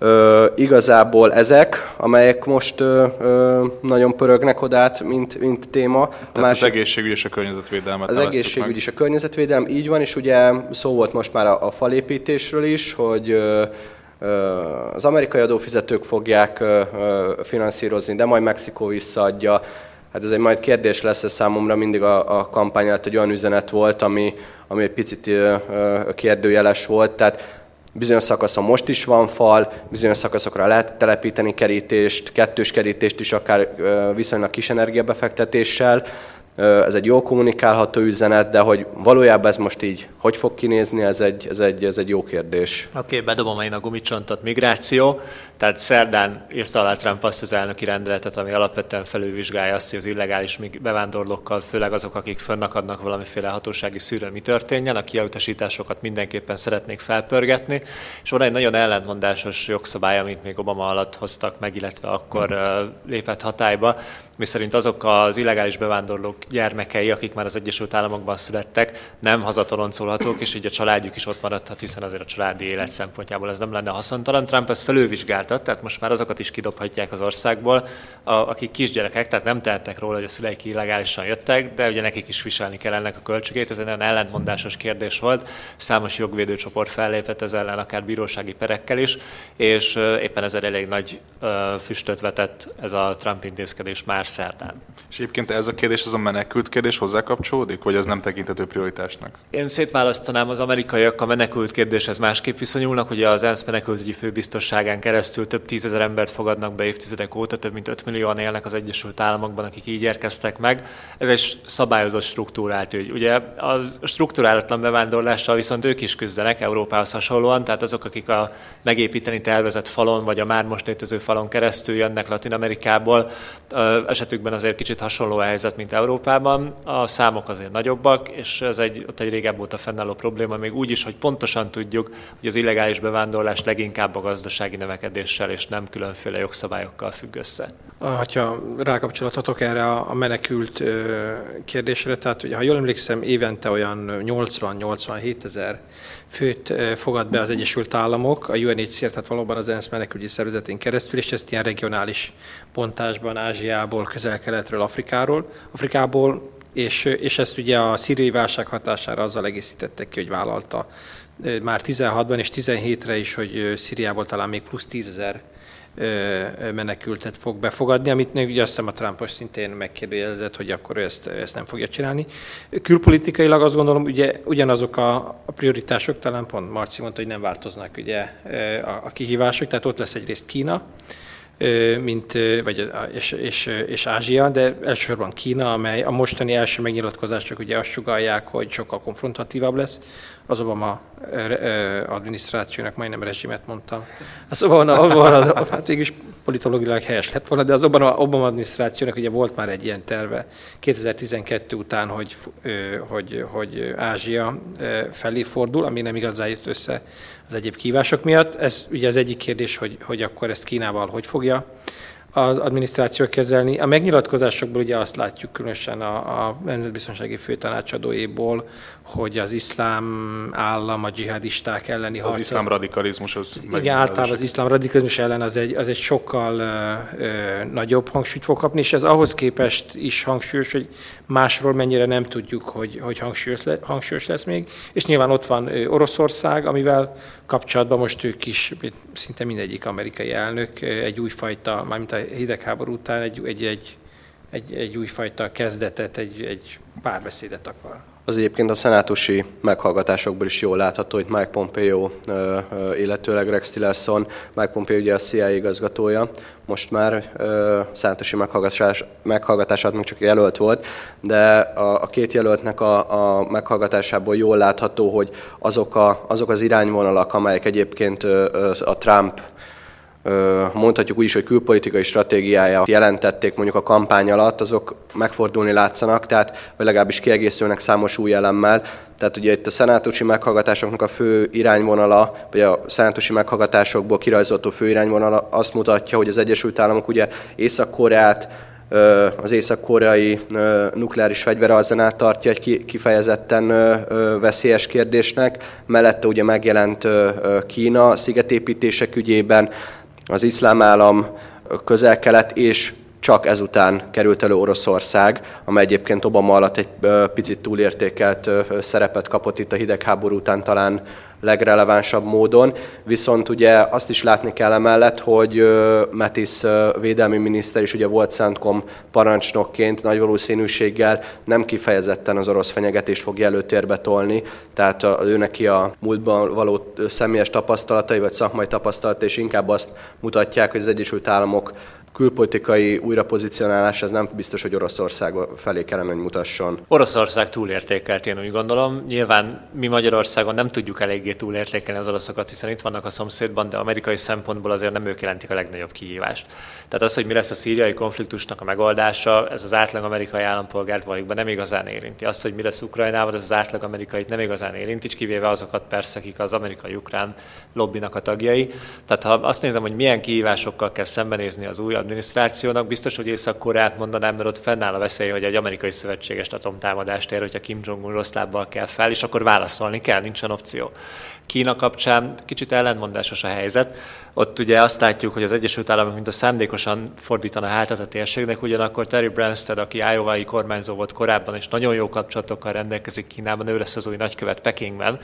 [SPEAKER 4] Ö, igazából ezek, amelyek most ö, ö, nagyon pörögnek odát, mint, mint téma.
[SPEAKER 1] Tehát másik, az egészségügy és a környezetvédelmet
[SPEAKER 4] Az egészségügy és a környezetvédelem, így van, és ugye szó volt most már a, a falépítésről is, hogy ö, az amerikai adófizetők fogják finanszírozni, de majd Mexikó visszaadja. Hát ez egy majd kérdés lesz ez számomra mindig a, a kampány egy olyan üzenet volt, ami, ami egy picit kérdőjeles volt. Tehát bizonyos szakaszon most is van fal, bizonyos szakaszokra lehet telepíteni kerítést, kettős kerítést is akár viszonylag kis energiabefektetéssel, ez egy jól kommunikálható üzenet, de hogy valójában ez most így hogy fog kinézni, ez egy, ez egy, ez egy jó kérdés.
[SPEAKER 2] Oké, okay, bedobom én a gumicsontot, migráció. Tehát szerdán írta alá Trump azt az elnöki rendeletet, ami alapvetően felülvizsgálja azt, hogy az illegális bevándorlókkal, főleg azok, akik fönnakadnak valamiféle hatósági szűrő, mi történjen. A kiutasításokat mindenképpen szeretnék felpörgetni. És van egy nagyon ellentmondásos jogszabály, amit még Obama alatt hoztak meg, illetve akkor lépett hatályba, miszerint azok az illegális bevándorlók gyermekei, akik már az Egyesült Államokban születtek, nem hazatoloncolhatók, és így a családjuk is ott maradhat, hiszen azért a családi élet szempontjából ez nem lenne haszontalan. Trump ezt felülvizsgálta, tehát most már azokat is kidobhatják az országból, a, akik kisgyerekek, tehát nem tehetnek róla, hogy a szüleik illegálisan jöttek, de ugye nekik is viselni kell ennek a költségét. Ez egy nagyon ellentmondásos kérdés volt. Számos jogvédőcsoport fellépett ez ellen, akár bírósági perekkel is, és éppen ezzel elég nagy füstöt vetett ez a Trump intézkedés már szerdán.
[SPEAKER 1] És egyébként ez a kérdés, az a menekült kérdés hozzá kapcsolódik, vagy az nem tekintető prioritásnak?
[SPEAKER 2] Én szétválasztanám az amerikaiak a menekült kérdéshez másképp viszonyulnak, hogy az ENSZ menekültügyi főbiztosságán keresztül több tízezer embert fogadnak be évtizedek óta, több mint 5 millióan élnek az Egyesült Államokban, akik így érkeztek meg. Ez egy szabályozott struktúrált ügy. Ugye a struktúrálatlan bevándorlással viszont ők is küzdenek Európához hasonlóan, tehát azok, akik a megépíteni tervezett falon, vagy a már most létező falon keresztül jönnek Latin Amerikából, esetükben azért kicsit hasonló a helyzet, mint Európában. A számok azért nagyobbak, és ez egy, ott egy régebb óta fennálló probléma, még úgy is, hogy pontosan tudjuk, hogy az illegális bevándorlás leginkább a gazdasági növekedéssel és nem különféle jogszabályokkal függ össze.
[SPEAKER 3] Ha rákapcsolhatok erre a menekült kérdésre, tehát ugye, ha jól emlékszem, évente olyan 80-87 ezer főt fogad be az Egyesült Államok, a UNHCR, tehát valóban az ENSZ menekülügyi szervezetén keresztül, és ezt ilyen regionális pontásban Ázsiából, közel-keletről, Afrikáról, Afrikából, és, és ezt ugye a szíriai válság hatására azzal egészítettek ki, hogy vállalta már 16-ban és 17-re is, hogy Szíriából talán még plusz 10 ezer menekültet fog befogadni, amit ugye azt hiszem a Trumpos szintén megkérdezett, hogy akkor ő ezt, ezt nem fogja csinálni. Külpolitikailag azt gondolom, ugye ugyanazok a, a prioritások, talán pont Marci mondta, hogy nem változnak ugye a, a kihívások, tehát ott lesz egyrészt Kína, mint, vagy, és, és, és Ázsia, de elsősorban Kína, amely a mostani első megnyilatkozások ugye azt sugalják, hogy sokkal konfrontatívabb lesz az Obama adminisztrációnak majdnem rezsimet mondtam. Az Obama, Obama hát végülis politológilag helyes lett volna, de az Obama, Obama adminisztrációnak ugye volt már egy ilyen terve 2012 után, hogy, hogy, hogy Ázsia felé fordul, ami nem igazán jött össze az egyéb kívások miatt. Ez ugye az egyik kérdés, hogy, hogy akkor ezt Kínával hogy fogja az adminisztráció kezelni. A megnyilatkozásokból ugye azt látjuk különösen a, a Nemzetbiztonsági Főtanácsadóéból, hogy az iszlám állam, a dzsihadisták elleni
[SPEAKER 1] harc. Az iszlám radikalizmus az
[SPEAKER 3] Igen, általában az iszlám radikalizmus ellen az egy, az egy sokkal ö, ö, nagyobb hangsúlyt fog kapni, és ez ahhoz képest is hangsúlyos, hogy másról mennyire nem tudjuk, hogy, hogy hangsúlyos, le, hangsúlyos lesz még. És nyilván ott van Oroszország, amivel kapcsolatban most ők is, szinte mindegyik amerikai elnök egy újfajta, mármint a hidegháború után egy, egy, egy, egy, egy újfajta kezdetet, egy, egy párbeszédet akar.
[SPEAKER 4] Az egyébként a szenátusi meghallgatásokból is jól látható, hogy Mike Pompeo, illetőleg Rex Tillerson, Mike Pompeo ugye a CIA igazgatója, most már szenátusi meghallgatás, meghallgatását még csak jelölt volt, de a, a két jelöltnek a, a meghallgatásából jól látható, hogy azok, a, azok az irányvonalak, amelyek egyébként a Trump mondhatjuk úgy is, hogy külpolitikai stratégiája jelentették mondjuk a kampány alatt, azok megfordulni látszanak, tehát vagy legalábbis kiegészülnek számos új elemmel. Tehát ugye itt a szenátusi meghallgatásoknak a fő irányvonala, vagy a szenátusi meghallgatásokból kirajzolható fő irányvonala azt mutatja, hogy az Egyesült Államok ugye Észak-Koreát, az észak-koreai nukleáris fegyverarzenát tartja egy kifejezetten veszélyes kérdésnek. Mellette ugye megjelent Kína szigetépítések ügyében, az iszlám állam, közel-kelet és csak ezután került elő Oroszország, amely egyébként Obama alatt egy picit túlértékelt szerepet kapott itt a hidegháború után talán legrelevánsabb módon. Viszont ugye azt is látni kell emellett, hogy Metis védelmi miniszter is ugye volt Szentkom parancsnokként nagy valószínűséggel nem kifejezetten az orosz fenyegetést fogja előtérbe tolni, tehát ő neki a múltban való személyes tapasztalatai vagy szakmai tapasztalatai és inkább azt mutatják, hogy az Egyesült Államok külpolitikai újrapozicionálás, ez nem biztos, hogy Oroszország felé kellene, hogy mutasson.
[SPEAKER 2] Oroszország túlértékelt, én úgy gondolom. Nyilván mi Magyarországon nem tudjuk eléggé túlértékelni az oroszokat, hiszen itt vannak a szomszédban, de amerikai szempontból azért nem ők jelentik a legnagyobb kihívást. Tehát az, hogy mi lesz a szíriai konfliktusnak a megoldása, ez az átlag amerikai állampolgárt valójában nem igazán érinti. Az, hogy mi lesz Ukrajnával, ez az átlag amerikai nem igazán érinti, kivéve azokat persze, akik az amerikai-ukrán lobbinak a tagjai. Tehát ha azt nézem, hogy milyen kihívásokkal kell szembenézni az új adminisztrációnak, biztos, hogy Észak-Koreát mondanám, mert ott fennáll a veszély, hogy egy amerikai szövetséges atomtámadást ér, hogyha Kim Jong-un rossz lábbal kell fel, és akkor válaszolni kell, nincsen opció. Kína kapcsán kicsit ellentmondásos a helyzet. Ott ugye azt látjuk, hogy az Egyesült Államok mint a szándékosan fordítana hátat a térségnek, ugyanakkor Terry Branstad, aki iowa kormányzó volt korábban, és nagyon jó kapcsolatokkal rendelkezik Kínában, ő lesz az új nagykövet Pekingben.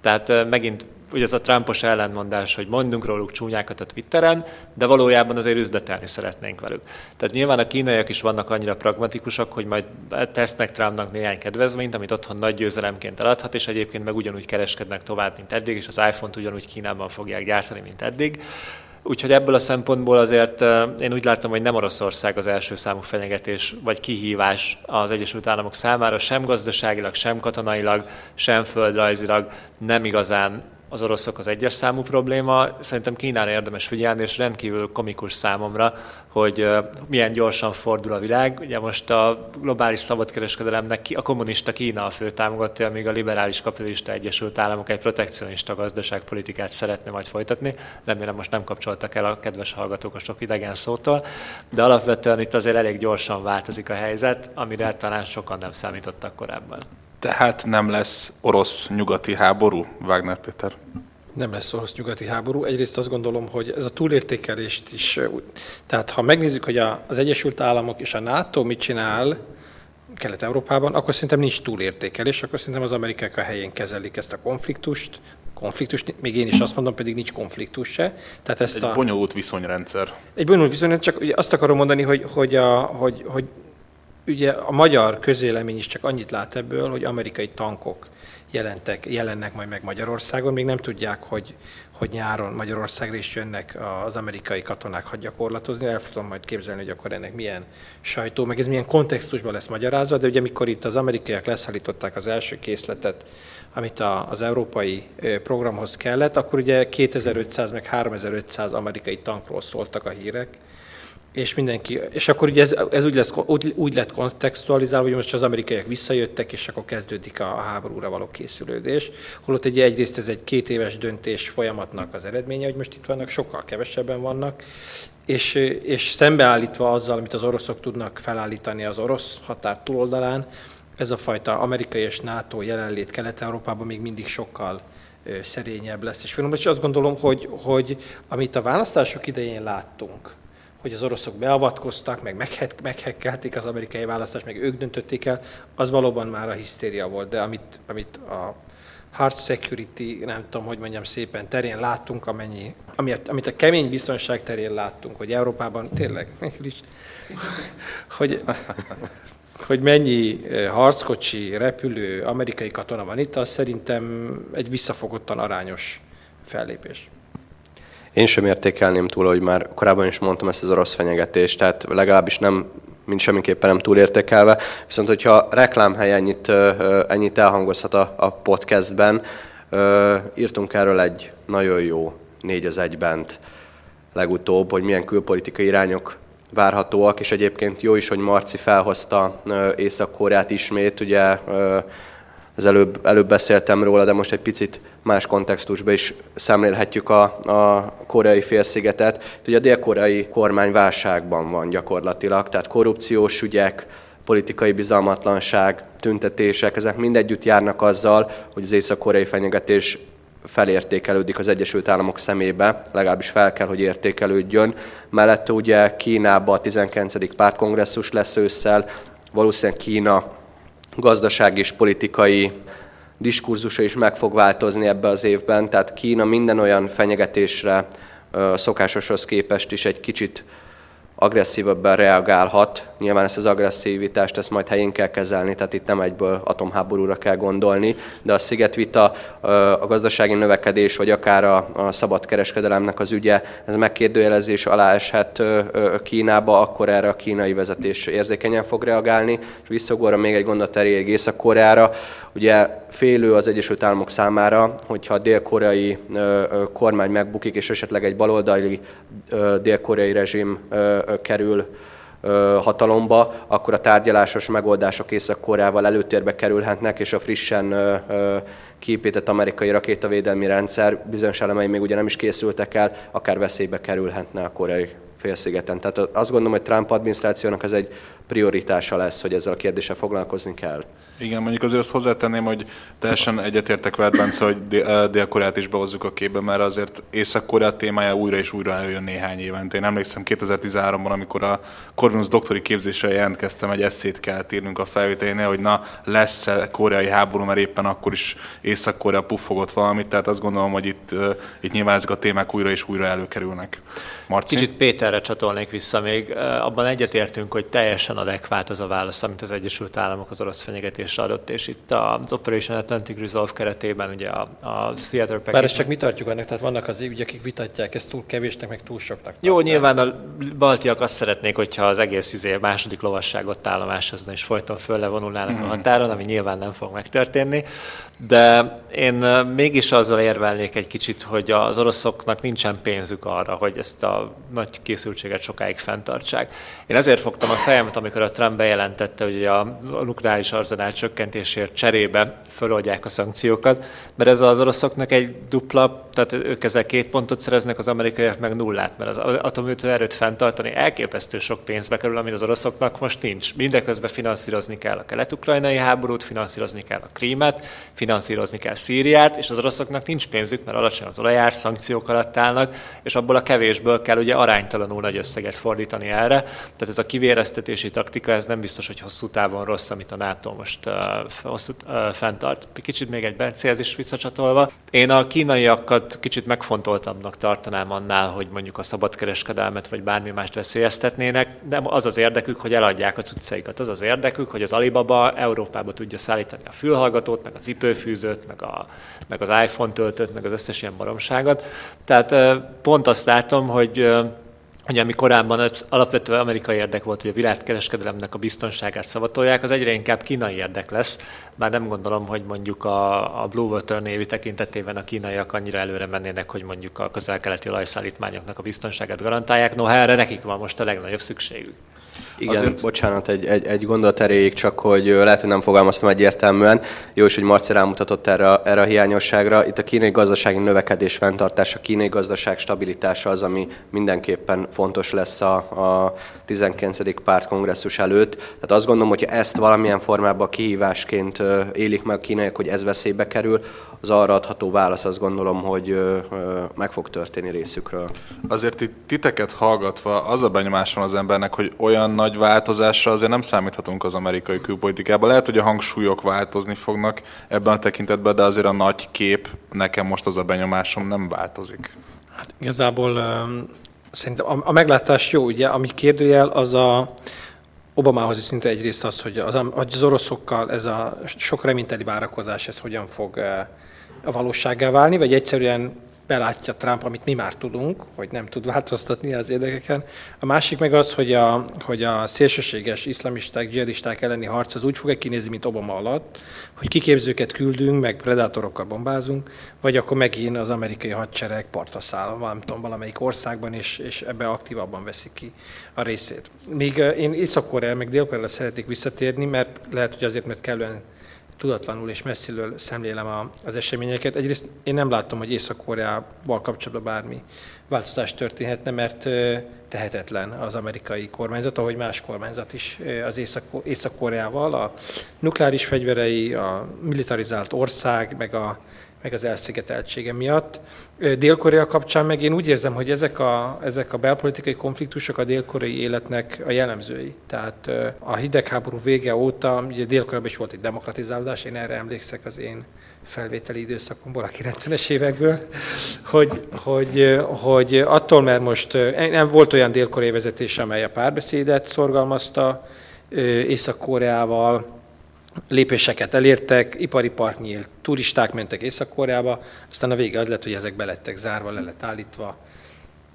[SPEAKER 2] Tehát megint ugye ez a Trumpos ellentmondás, hogy mondunk róluk csúnyákat a Twitteren, de valójában azért üzletelni szeretnénk velük. Tehát nyilván a kínaiak is vannak annyira pragmatikusak, hogy majd tesznek Trumpnak néhány kedvezményt, amit otthon nagy győzelemként eladhat, és egyébként meg ugyanúgy kereskednek tovább, mint eddig, és az iPhone-t ugyanúgy Kínában fogják gyártani, mint eddig. Úgyhogy ebből a szempontból azért én úgy látom, hogy nem Oroszország az első számú fenyegetés vagy kihívás az Egyesült Államok számára, sem gazdaságilag, sem katonailag, sem földrajzilag nem igazán az oroszok az egyes számú probléma. Szerintem Kínára érdemes figyelni, és rendkívül komikus számomra, hogy milyen gyorsan fordul a világ. Ugye most a globális szabadkereskedelemnek a kommunista Kína a fő támogatója, míg a liberális kapitalista Egyesült Államok egy protekcionista gazdaságpolitikát szeretne majd folytatni. Remélem most nem kapcsoltak el a kedves hallgatók a sok idegen szótól, de alapvetően itt azért elég gyorsan változik a helyzet, amire talán sokan nem számítottak korábban.
[SPEAKER 1] Tehát nem lesz orosz-nyugati háború, Wagner Péter?
[SPEAKER 3] Nem lesz orosz-nyugati háború. Egyrészt azt gondolom, hogy ez a túlértékelést is, tehát ha megnézzük, hogy az Egyesült Államok és a NATO mit csinál Kelet-Európában, akkor szerintem nincs túlértékelés, akkor szerintem az amerikák a helyén kezelik ezt a konfliktust, konfliktus, még én is azt mondom, pedig nincs konfliktus se.
[SPEAKER 1] Tehát ezt egy a, bonyolult viszonyrendszer.
[SPEAKER 3] Egy bonyolult viszonyrendszer, csak ugye azt akarom mondani, hogy, hogy, a, hogy, hogy ugye a magyar közélemény is csak annyit lát ebből, hogy amerikai tankok jelentek, jelennek majd meg Magyarországon. Még nem tudják, hogy, hogy nyáron Magyarországra is jönnek az amerikai katonák hadgyakorlatozni. El tudom majd képzelni, hogy akkor ennek milyen sajtó, meg ez milyen kontextusban lesz magyarázva, de ugye amikor itt az amerikaiak leszállították az első készletet, amit a, az európai programhoz kellett, akkor ugye 2500 meg 3500 amerikai tankról szóltak a hírek, és mindenki, és akkor ugye ez, ez úgy, lesz, úgy, úgy lett kontextualizálva, hogy most az amerikaiak visszajöttek, és akkor kezdődik a háborúra való készülődés. Holott egy egyrészt ez egy két éves döntés folyamatnak az eredménye, hogy most itt vannak, sokkal kevesebben vannak, és, és szembeállítva azzal, amit az oroszok tudnak felállítani az orosz határ túloldalán, ez a fajta amerikai és NATO jelenlét Kelet-Európában még mindig sokkal szerényebb lesz. És finom, és azt gondolom, hogy, hogy amit a választások idején láttunk, hogy az oroszok beavatkoztak, meg meghekkelték az amerikai választást, meg ők döntötték el, az valóban már a hisztéria volt. De amit, amit a hard security, nem tudom, hogy mondjam szépen, terén láttunk, amennyi, amit, amit a kemény biztonság terén láttunk, hogy Európában tényleg, hogy, hogy mennyi harckocsi, repülő, amerikai katona van itt, az szerintem egy visszafogottan arányos fellépés.
[SPEAKER 4] Én sem értékelném túl, hogy már korábban is mondtam ezt az orosz fenyegetést, tehát legalábbis nem mint semmiképpen nem túl értékelve. Viszont, hogyha reklámhely ennyit, ennyit elhangozhat a, a podcastben, írtunk erről egy nagyon jó négy az egybent legutóbb, hogy milyen külpolitikai irányok várhatóak, és egyébként jó is, hogy Marci felhozta Észak-Koreát ismét, ugye az előbb, előbb beszéltem róla, de most egy picit más kontextusban is szemlélhetjük a, a koreai félszigetet. Ugye a dél-koreai kormány válságban van gyakorlatilag, tehát korrupciós ügyek, politikai bizalmatlanság, tüntetések, ezek mindegyütt járnak azzal, hogy az észak-koreai fenyegetés felértékelődik az Egyesült Államok szemébe, legalábbis fel kell, hogy értékelődjön. Mellette ugye Kínában a 19. pártkongresszus lesz ősszel, valószínűleg Kína gazdasági és politikai diskurzusa is meg fog változni ebbe az évben, tehát Kína minden olyan fenyegetésre szokásoshoz képest is egy kicsit agresszívabban reagálhat. Nyilván ezt az agresszivitást ezt majd helyén kell kezelni, tehát itt nem egyből atomháborúra kell gondolni, de a szigetvita, a gazdasági növekedés, vagy akár a, a szabad kereskedelemnek az ügye, ez megkérdőjelezés alá eshet Kínába, akkor erre a kínai vezetés érzékenyen fog reagálni. És visszagorra még egy gondot erég Észak-Koreára. Ugye félő az Egyesült Államok számára, hogyha a dél-koreai kormány megbukik, és esetleg egy baloldali dél-koreai rezsim kerül hatalomba, akkor a tárgyalásos megoldások Észak-Koreával előtérbe kerülhetnek, és a frissen kiépített amerikai rakétavédelmi rendszer bizonyos elemei még ugye nem is készültek el, akár veszélybe kerülhetne a koreai félszigeten. Tehát azt gondolom, hogy Trump adminisztrációnak ez egy prioritása lesz, hogy ezzel a kérdéssel foglalkozni kell.
[SPEAKER 1] Igen, mondjuk azért azt hozzátenném, hogy teljesen egyetértek veled, Bence, hogy Dél-Koreát is behozzuk a képbe, mert azért Észak-Korea témája újra és újra eljön néhány évente. Én emlékszem 2013-ban, amikor a Corvinus doktori képzésre jelentkeztem, egy eszét kellett írnunk a felvételénél, hogy na lesz-e koreai háború, mert éppen akkor is Észak-Korea puffogott valamit, tehát azt gondolom, hogy itt, itt nyilván ezek a témák újra és újra előkerülnek.
[SPEAKER 2] Marci? Kicsit Péterre csatolnék vissza még. Abban egyetértünk, hogy teljesen adekvát az a válasz, amit az Egyesült Államok az orosz fenyegetésre adott, és itt az Operation Atlantic Resolve keretében ugye a, a Theater
[SPEAKER 3] Package... Bár ezt csak mi tartjuk ennek, tehát vannak az ügyek, akik vitatják, ezt túl kevésnek, meg túl soknak.
[SPEAKER 2] Jó, tartják. nyilván a baltiak azt szeretnék, hogyha az egész izé második lovasságot állomásozna, és folyton föl levonulnának mm-hmm. a határon, ami nyilván nem fog megtörténni. De én mégis azzal érvelnék egy kicsit, hogy az oroszoknak nincsen pénzük arra, hogy ezt a nagy készültséget sokáig fenntartsák. Én ezért fogtam a fejemet, amikor a Trump bejelentette, hogy a nukleáris arzenál csökkentésért cserébe föloldják a szankciókat, mert ez az oroszoknak egy dupla, tehát ők ezzel két pontot szereznek, az amerikaiak meg nullát, mert az atomütő erőt fenntartani elképesztő sok pénzbe kerül, amit az oroszoknak most nincs. Mindeközben finanszírozni kell a kelet-ukrajnai háborút, finanszírozni kell a krímet, finanszírozni kell Szíriát, és az oroszoknak nincs pénzük, mert alacsony az olajár, szankciók alatt állnak, és abból a kevésből kell ugye aránytalanul nagy összeget fordítani erre. Tehát ez a kivéreztetési taktika, ez nem biztos, hogy hosszú távon rossz, amit a NATO most hosszú, fenntart. Kicsit még egy Bencéhez is visszacsatolva. Én a kínaiakat kicsit megfontoltabbnak tartanám annál, hogy mondjuk a szabadkereskedelmet vagy bármi mást veszélyeztetnének, de az az érdekük, hogy eladják a cuccaikat. Az az érdekük, hogy az Alibaba Európába tudja szállítani a fülhallgatót, meg a cipőfűzőt, meg, a, meg az iPhone töltőt, meg az összes ilyen baromságot. Tehát pont azt látom, hogy Ugye, ami korábban alapvetően amerikai érdek volt, hogy a világkereskedelemnek a biztonságát szavatolják, az egyre inkább kínai érdek lesz. Bár nem gondolom, hogy mondjuk a, a Blue Water névi tekintetében a kínaiak annyira előre mennének, hogy mondjuk a közel-keleti olajszállítmányoknak a biztonságát garantálják. Noha erre nekik van most a legnagyobb szükségük.
[SPEAKER 4] Igen, Azért... bocsánat, egy, egy, egy gondolat erejéig csak, hogy lehet, hogy nem fogalmaztam egyértelműen. Jó is, hogy Marci rámutatott erre, erre a hiányosságra. Itt a kínai gazdasági növekedés fenntartása, a kínai gazdaság stabilitása az, ami mindenképpen fontos lesz a, a 19. pártkongresszus előtt. Tehát azt gondolom, hogy ezt valamilyen formában kihívásként élik meg a kínaiak, hogy ez veszélybe kerül, az arra adható válasz azt gondolom, hogy meg fog történni részükről.
[SPEAKER 1] Azért itt titeket hallgatva az a benyomás van az embernek, hogy olyan nagy változásra azért nem számíthatunk az amerikai külpolitikában. Lehet, hogy a hangsúlyok változni fognak ebben a tekintetben, de azért a nagy kép nekem most az a benyomásom nem változik.
[SPEAKER 3] Hát igazából szerintem a, a meglátás jó, ugye, ami kérdőjel, az a Obamához is szinte egyrészt az, hogy az, hogy az oroszokkal ez a sok reményteli várakozás, ez hogyan fog a valósággá válni, vagy egyszerűen belátja Trump, amit mi már tudunk, hogy nem tud változtatni az érdekeken. A másik meg az, hogy a, hogy a szélsőséges iszlamisták, dzsihadisták elleni harc az úgy fog kinézni, mint Obama alatt, hogy kiképzőket küldünk, meg predátorokkal bombázunk, vagy akkor megint az amerikai hadsereg partra száll, nem valamelyik országban, és, és ebbe aktívabban veszik ki a részét. Míg én Észak-Korea, meg dél szeretnék visszatérni, mert lehet, hogy azért, mert kellően tudatlanul és messziről szemlélem az eseményeket. Egyrészt én nem látom, hogy Észak-Koreával kapcsolatban bármi változás történhetne, mert tehetetlen az amerikai kormányzat, ahogy más kormányzat is az Észak-Koreával. A nukleáris fegyverei, a militarizált ország, meg a meg az elszigeteltsége miatt. Dél-Korea kapcsán meg én úgy érzem, hogy ezek a, ezek a belpolitikai konfliktusok a dél-koreai életnek a jellemzői. Tehát a hidegháború vége óta, ugye dél is volt egy demokratizálódás, én erre emlékszek az én felvételi időszakomból, a 90-es évekből, hogy, hogy, hogy attól, mert most nem volt olyan dél-koreai vezetés, amely a párbeszédet szorgalmazta Észak-Koreával, lépéseket elértek, ipari park nyílt, turisták mentek Észak-Koreába, aztán a vége az lett, hogy ezek belettek zárva, le lett állítva.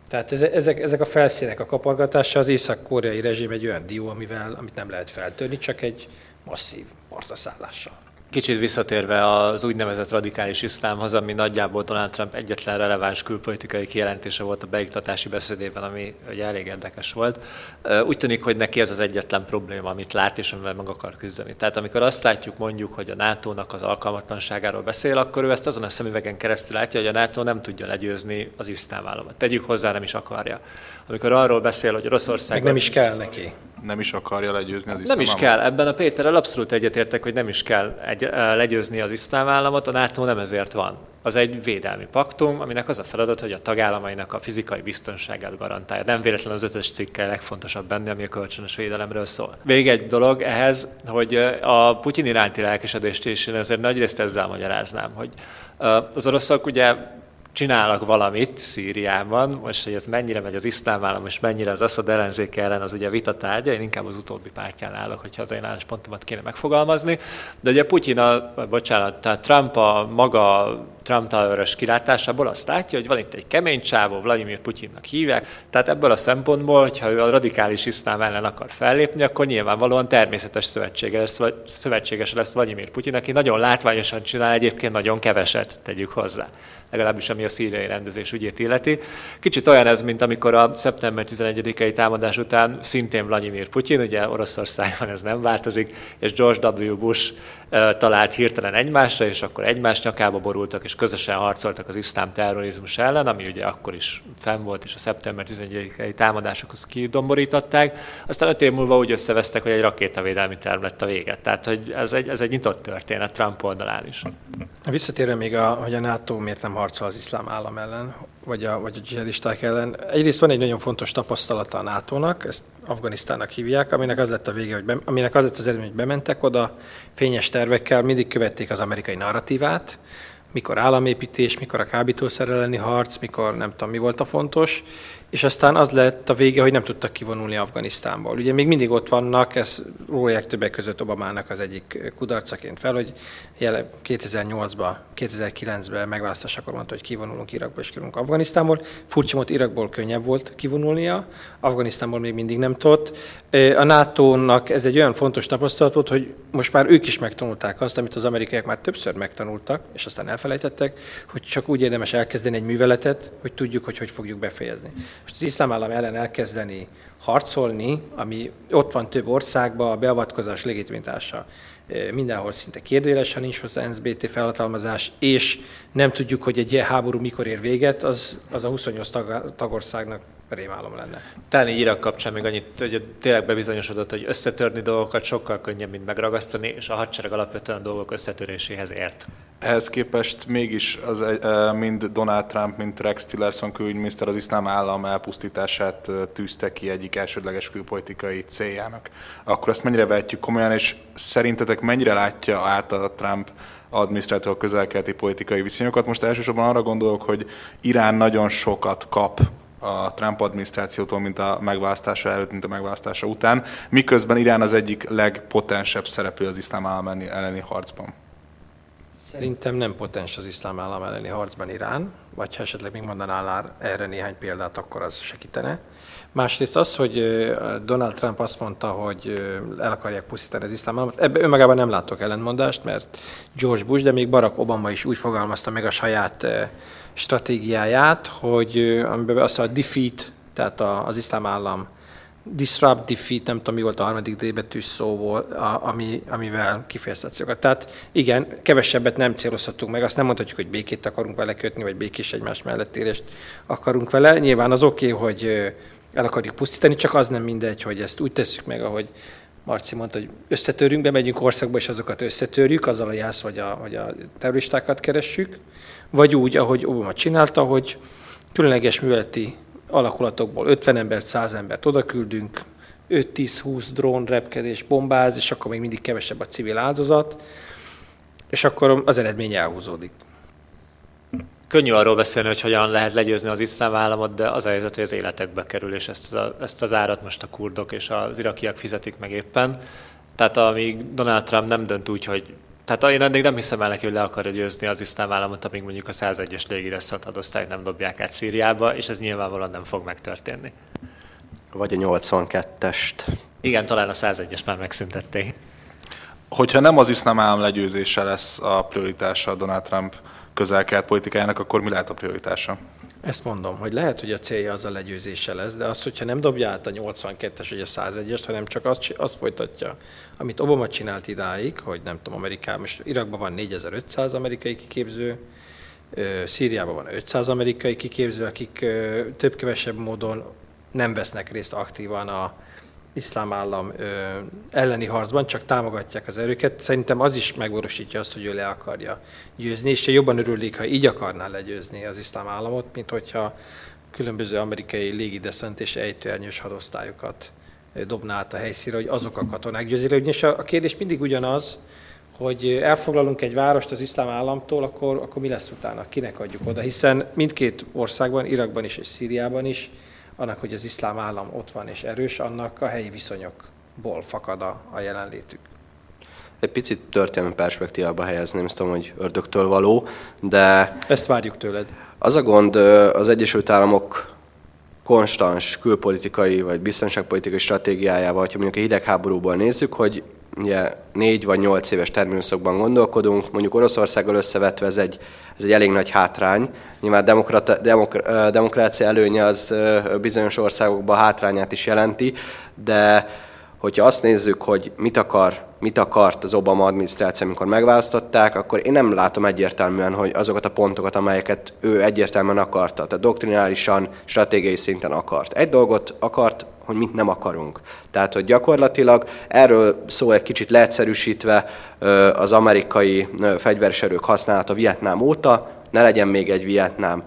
[SPEAKER 3] Tehát ezek, ezek a felszínek a kapargatása, az észak-koreai rezsim egy olyan dió, amivel, amit nem lehet feltörni, csak egy masszív partaszállással.
[SPEAKER 2] Kicsit visszatérve az úgynevezett radikális iszlámhoz, ami nagyjából Donald Trump egyetlen releváns külpolitikai kijelentése volt a beiktatási beszédében, ami ugye elég érdekes volt. Úgy tűnik, hogy neki ez az egyetlen probléma, amit lát és amivel meg akar küzdeni. Tehát amikor azt látjuk mondjuk, hogy a NATO-nak az alkalmatlanságáról beszél, akkor ő ezt azon a szemüvegen keresztül látja, hogy a NATO nem tudja legyőzni az iszlám államot. Tegyük hozzá, nem is akarja. Amikor arról beszél, hogy Oroszország...
[SPEAKER 3] Meg nem is kell neki
[SPEAKER 1] nem is akarja legyőzni az
[SPEAKER 2] iszlám Nem is kell. Ebben a Péterrel abszolút egyetértek, hogy nem is kell egy, legyőzni az iszlám államot, a NATO nem ezért van. Az egy védelmi paktum, aminek az a feladat, hogy a tagállamainak a fizikai biztonságát garantálja. Nem véletlen az ötös cikke legfontosabb benne, ami a kölcsönös védelemről szól. Még egy dolog ehhez, hogy a Putyin iránti lelkesedést is én ezért nagyrészt ezzel magyaráznám, hogy az oroszok ugye csinálnak valamit Szíriában, most, hogy ez mennyire megy az iszlám állam, és mennyire az Assad ellenzéke ellen, az ugye vita tárgya, én inkább az utóbbi pártján állok, hogyha az én álláspontomat kéne megfogalmazni. De ugye Putyin, a, bocsánat, tehát Trump a maga Trump Tower-ös kilátásából azt látja, hogy van itt egy kemény csávó, Vladimir Putyinnak hívják, tehát ebből a szempontból, hogyha ő a radikális iszlám ellen akar fellépni, akkor nyilvánvalóan természetes szövetséges lesz, vagy szövetséges lesz Vladimir Putyin, aki nagyon látványosan csinál egyébként nagyon keveset, tegyük hozzá legalábbis ami a szíriai rendezés ügyét illeti. Kicsit olyan ez, mint amikor a szeptember 11-i támadás után szintén Vladimir Putyin, ugye Oroszországban ez nem változik, és George W. Bush talált hirtelen egymásra, és akkor egymás nyakába borultak, és közösen harcoltak az iszlám terrorizmus ellen, ami ugye akkor is fenn volt, és a szeptember 11-i támadásokhoz kidomborították. Aztán öt év múlva úgy összevesztek, hogy egy rakétavédelmi terv lett a véget. Tehát, hogy ez egy, ez egy nyitott történet Trump oldalán is.
[SPEAKER 3] Visszatérve még, a, hogy a NATO miért nem harcol az iszlám állam ellen, vagy a, vagy a dzsihadisták ellen. Egyrészt van egy nagyon fontos tapasztalata a NATO-nak, ezt Afganisztának hívják, aminek az lett a vége, hogy be, aminek az lett az eredmény, hogy bementek oda, fényes tervekkel, mindig követték az amerikai narratívát, mikor államépítés, mikor a kábítószer elleni harc, mikor nem tudom mi volt a fontos, és aztán az lett a vége, hogy nem tudtak kivonulni Afganisztánból. Ugye még mindig ott vannak, ez rólják többek között Obamának az egyik kudarcaként fel, hogy 2008-ban, 2009-ben megválasztásakor mondta, hogy kivonulunk Irakból és kivonulunk Afganisztánból. Furcsa volt, Irakból könnyebb volt kivonulnia, Afganisztánból még mindig nem tudott. A NATO-nak ez egy olyan fontos tapasztalat volt, hogy most már ők is megtanulták azt, amit az amerikaiak már többször megtanultak, és aztán elfelejtettek, hogy csak úgy érdemes elkezdeni egy műveletet, hogy tudjuk, hogy hogy fogjuk befejezni. Most az iszlám állam ellen elkezdeni harcolni, ami ott van több országban, a beavatkozás legitimitása mindenhol szinte kérdélesen nincs hozzá NSBT felhatalmazás, és nem tudjuk, hogy egy ilyen háború mikor ér véget, az, az a 28 tag, tagországnak rémálom lenne.
[SPEAKER 2] Talán így Irak kapcsán még annyit, hogy tényleg bebizonyosodott, hogy összetörni dolgokat sokkal könnyebb, mint megragasztani, és a hadsereg alapvetően dolgok összetöréséhez ért.
[SPEAKER 1] Ehhez képest mégis az, e, mind Donald Trump, mind Rex Tillerson külügyminiszter az iszlám állam elpusztítását e, tűzte ki egyik elsődleges külpolitikai céljának. Akkor ezt mennyire vehetjük komolyan, és szerintetek mennyire látja át a Trump adminisztrátor a közelkeleti politikai viszonyokat? Most elsősorban arra gondolok, hogy Irán nagyon sokat kap a Trump adminisztrációtól, mint a megválasztása előtt, mint a megválasztása után, miközben Irán az egyik legpotensebb szereplő az iszlám állam elleni harcban.
[SPEAKER 3] Szerintem nem potens az iszlám állam elleni harcban Irán, vagy ha esetleg még mondanál erre néhány példát, akkor az segítene. Másrészt az, hogy Donald Trump azt mondta, hogy el akarják pusztítani az iszlám államot, ebben önmagában nem látok ellentmondást, mert George Bush, de még Barack Obama is úgy fogalmazta meg a saját stratégiáját, hogy amiben azt a defeat, tehát az iszlám állam disrupt, defeat, nem tudom mi volt a harmadik D szó volt, ami, amivel kifejezhetjük. Tehát igen, kevesebbet nem célozhatunk meg, azt nem mondhatjuk, hogy békét akarunk vele kötni, vagy békés egymás mellett érést akarunk vele. Nyilván az oké, okay, hogy el akarjuk pusztítani, csak az nem mindegy, hogy ezt úgy tesszük meg, ahogy Marci mondta, hogy összetörünk, bemegyünk országba, és azokat összetörjük, azzal a jász, vagy a, vagy a terroristákat keressük, vagy úgy, ahogy Obama csinálta, hogy különleges műveleti alakulatokból 50 embert, 100 embert odaküldünk, 5-10-20 drón repkedés, bombáz, és akkor még mindig kevesebb a civil áldozat, és akkor az eredmény elhúzódik.
[SPEAKER 2] Könnyű arról beszélni, hogy hogyan lehet legyőzni az iszlám államot, de az a helyzet, hogy az életekbe kerül, és ezt, a, ezt az árat most a kurdok és az irakiak fizetik meg éppen. Tehát amíg Donald Trump nem dönt úgy, hogy tehát én eddig nem hiszem el neki, hogy le akarja győzni az iszlám államot, amíg mondjuk a 101-es légireszont hadosztályt nem dobják át Szíriába, és ez nyilvánvalóan nem fog megtörténni.
[SPEAKER 4] Vagy a 82-est.
[SPEAKER 2] Igen, talán a 101-es már megszüntették.
[SPEAKER 1] Hogyha nem az iszlám állam legyőzése lesz a prioritása Donald Trump közel politikájának, akkor mi lehet a prioritása?
[SPEAKER 3] Ezt mondom, hogy lehet, hogy a célja az a legyőzése lesz, de azt, hogyha nem dobja át a 82-es vagy a 101-est, hanem csak azt, azt folytatja, amit Obama csinált idáig, hogy nem tudom, Amerikában, most Irakban van 4500 amerikai kiképző, Szíriában van 500 amerikai kiképző, akik több-kevesebb módon nem vesznek részt aktívan a iszlám állam elleni harcban, csak támogatják az erőket. Szerintem az is megvalósítja azt, hogy ő le akarja győzni, és jobban örülnék, ha így akarná legyőzni az iszlám államot, mint hogyha különböző amerikai légideszent és ejtőernyős hadosztályokat dobná át a helyszínre, hogy azok a katonák győzik. És a kérdés mindig ugyanaz, hogy elfoglalunk egy várost az iszlám államtól, akkor, akkor mi lesz utána, kinek adjuk oda, hiszen mindkét országban, Irakban is és Szíriában is annak, hogy az iszlám állam ott van és erős, annak a helyi viszonyokból fakad a, a jelenlétük.
[SPEAKER 4] Egy picit történelmi perspektívába helyezném, ezt tudom, hogy ördögtől való, de...
[SPEAKER 3] Ezt várjuk tőled.
[SPEAKER 4] Az a gond az Egyesült Államok konstans külpolitikai vagy biztonságpolitikai stratégiájával, ha mondjuk a hidegháborúból nézzük, hogy ugye négy vagy nyolc éves terminuszokban gondolkodunk, mondjuk Oroszországgal összevetve ez egy, ez egy elég nagy hátrány. Nyilván demokrata, demok, demokrácia előnye az bizonyos országokban hátrányát is jelenti, de hogyha azt nézzük, hogy mit akar, mit akart az Obama adminisztráció, amikor megválasztották, akkor én nem látom egyértelműen, hogy azokat a pontokat, amelyeket ő egyértelműen akarta, tehát doktrinálisan, stratégiai szinten akart. Egy dolgot akart, hogy mit nem akarunk. Tehát, hogy gyakorlatilag erről szól egy kicsit leegyszerűsítve az amerikai fegyveres erők használata Vietnám óta, ne legyen még egy Vietnám,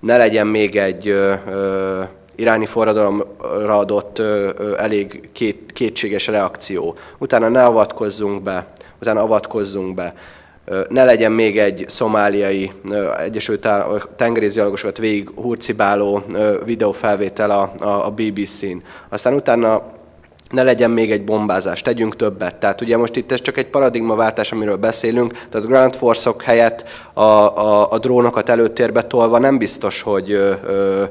[SPEAKER 4] ne legyen még egy ö, ö, iráni forradalomra adott elég két, kétséges reakció. Utána ne avatkozzunk be, utána avatkozzunk be. Ne legyen még egy szomáliai Egyesült tengerészgyalogosokat végig hurcibáló videófelvétel a, a, a BBC-n. Aztán utána ne legyen még egy bombázás, tegyünk többet. Tehát ugye most itt ez csak egy paradigmaváltás, amiről beszélünk, tehát Ground Force-ok helyett a, a, a drónokat előtérbe tolva nem biztos, hogy ö,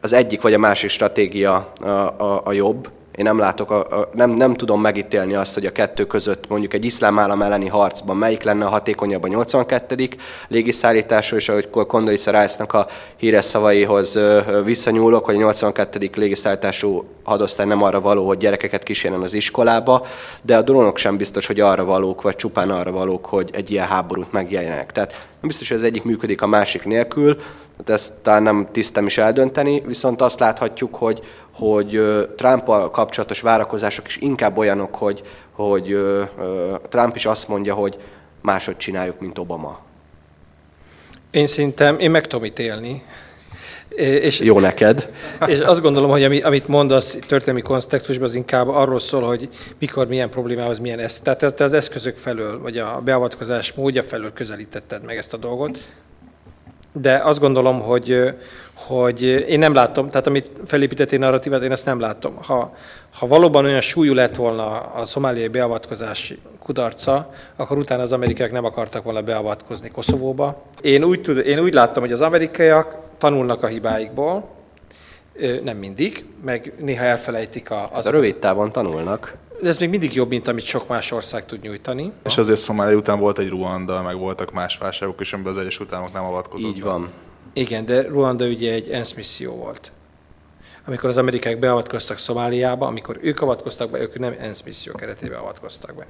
[SPEAKER 4] az egyik vagy a másik stratégia a, a, a jobb, én nem látok, a, a, nem, nem tudom megítélni azt, hogy a kettő között mondjuk egy iszlám állam elleni harcban melyik lenne a hatékonyabb a 82. légiszállításról, és ahogy Condoleezza Rice-nak a híres szavaihoz visszanyúlok, hogy a 82. légiszállítású hadosztály nem arra való, hogy gyerekeket kísérjen az iskolába, de a drónok sem biztos, hogy arra valók, vagy csupán arra valók, hogy egy ilyen háborút megjelenjenek. Tehát nem biztos, hogy az egyik működik a másik nélkül, tehát ezt talán nem tisztem is eldönteni, viszont azt láthatjuk, hogy, hogy trump kapcsolatos várakozások is inkább olyanok, hogy, hogy Trump is azt mondja, hogy máshogy csináljuk, mint Obama.
[SPEAKER 3] Én szerintem, én meg tudom ítélni.
[SPEAKER 4] És, Jó neked.
[SPEAKER 3] És azt gondolom, hogy amit mondasz történelmi kontextusban, az inkább arról szól, hogy mikor milyen problémához milyen eszköz. Tehát te az eszközök felől, vagy a beavatkozás módja felől közelítetted meg ezt a dolgot de azt gondolom, hogy, hogy én nem látom, tehát amit felépített én narratívát, én ezt nem látom. Ha, ha valóban olyan súlyú lett volna a szomáliai beavatkozás kudarca, akkor utána az amerikaiak nem akartak volna beavatkozni Koszovóba. Én úgy, tud, én úgy láttam, hogy az amerikaiak tanulnak a hibáikból, nem mindig, meg néha elfelejtik a...
[SPEAKER 4] Az... a rövid távon tanulnak
[SPEAKER 3] ez még mindig jobb, mint amit sok más ország tud nyújtani.
[SPEAKER 1] És azért Szomália után volt egy Ruanda, meg voltak más válságok is, amiben az Egyesült Államok nem avatkozott.
[SPEAKER 4] Így van.
[SPEAKER 3] Igen, de Ruanda ugye egy ENSZ misszió volt. Amikor az amerikák beavatkoztak Szomáliába, amikor ők avatkoztak be, ők nem ENSZ misszió keretében avatkoztak be.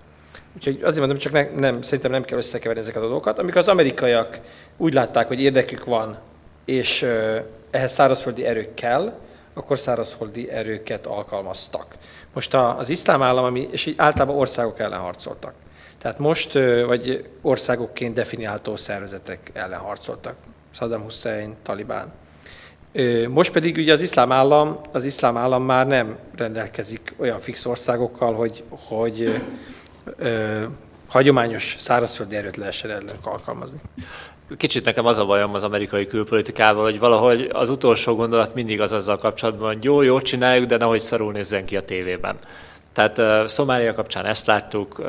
[SPEAKER 3] Úgyhogy azért mondom, csak ne, nem, szerintem nem kell összekeverni ezeket a dolgokat. Amikor az amerikaiak úgy látták, hogy érdekük van, és ehhez szárazföldi erők kell, akkor szárazföldi erőket alkalmaztak. Most az iszlám állam, ami, és általában országok ellen harcoltak. Tehát most, vagy országokként definiáltó szervezetek ellen harcoltak. Saddam Hussein, Talibán. Most pedig ugye az iszlám állam, az iszlám állam már nem rendelkezik olyan fix országokkal, hogy, hogy ö, hagyományos szárazföldi erőt lehessen ellenük alkalmazni.
[SPEAKER 2] Kicsit nekem az a bajom az amerikai külpolitikával, hogy valahogy az utolsó gondolat mindig az azzal kapcsolatban, hogy jó, jó csináljuk, de nehogy szarul nézzen ki a tévében. Tehát uh, Szomália kapcsán ezt láttuk, uh,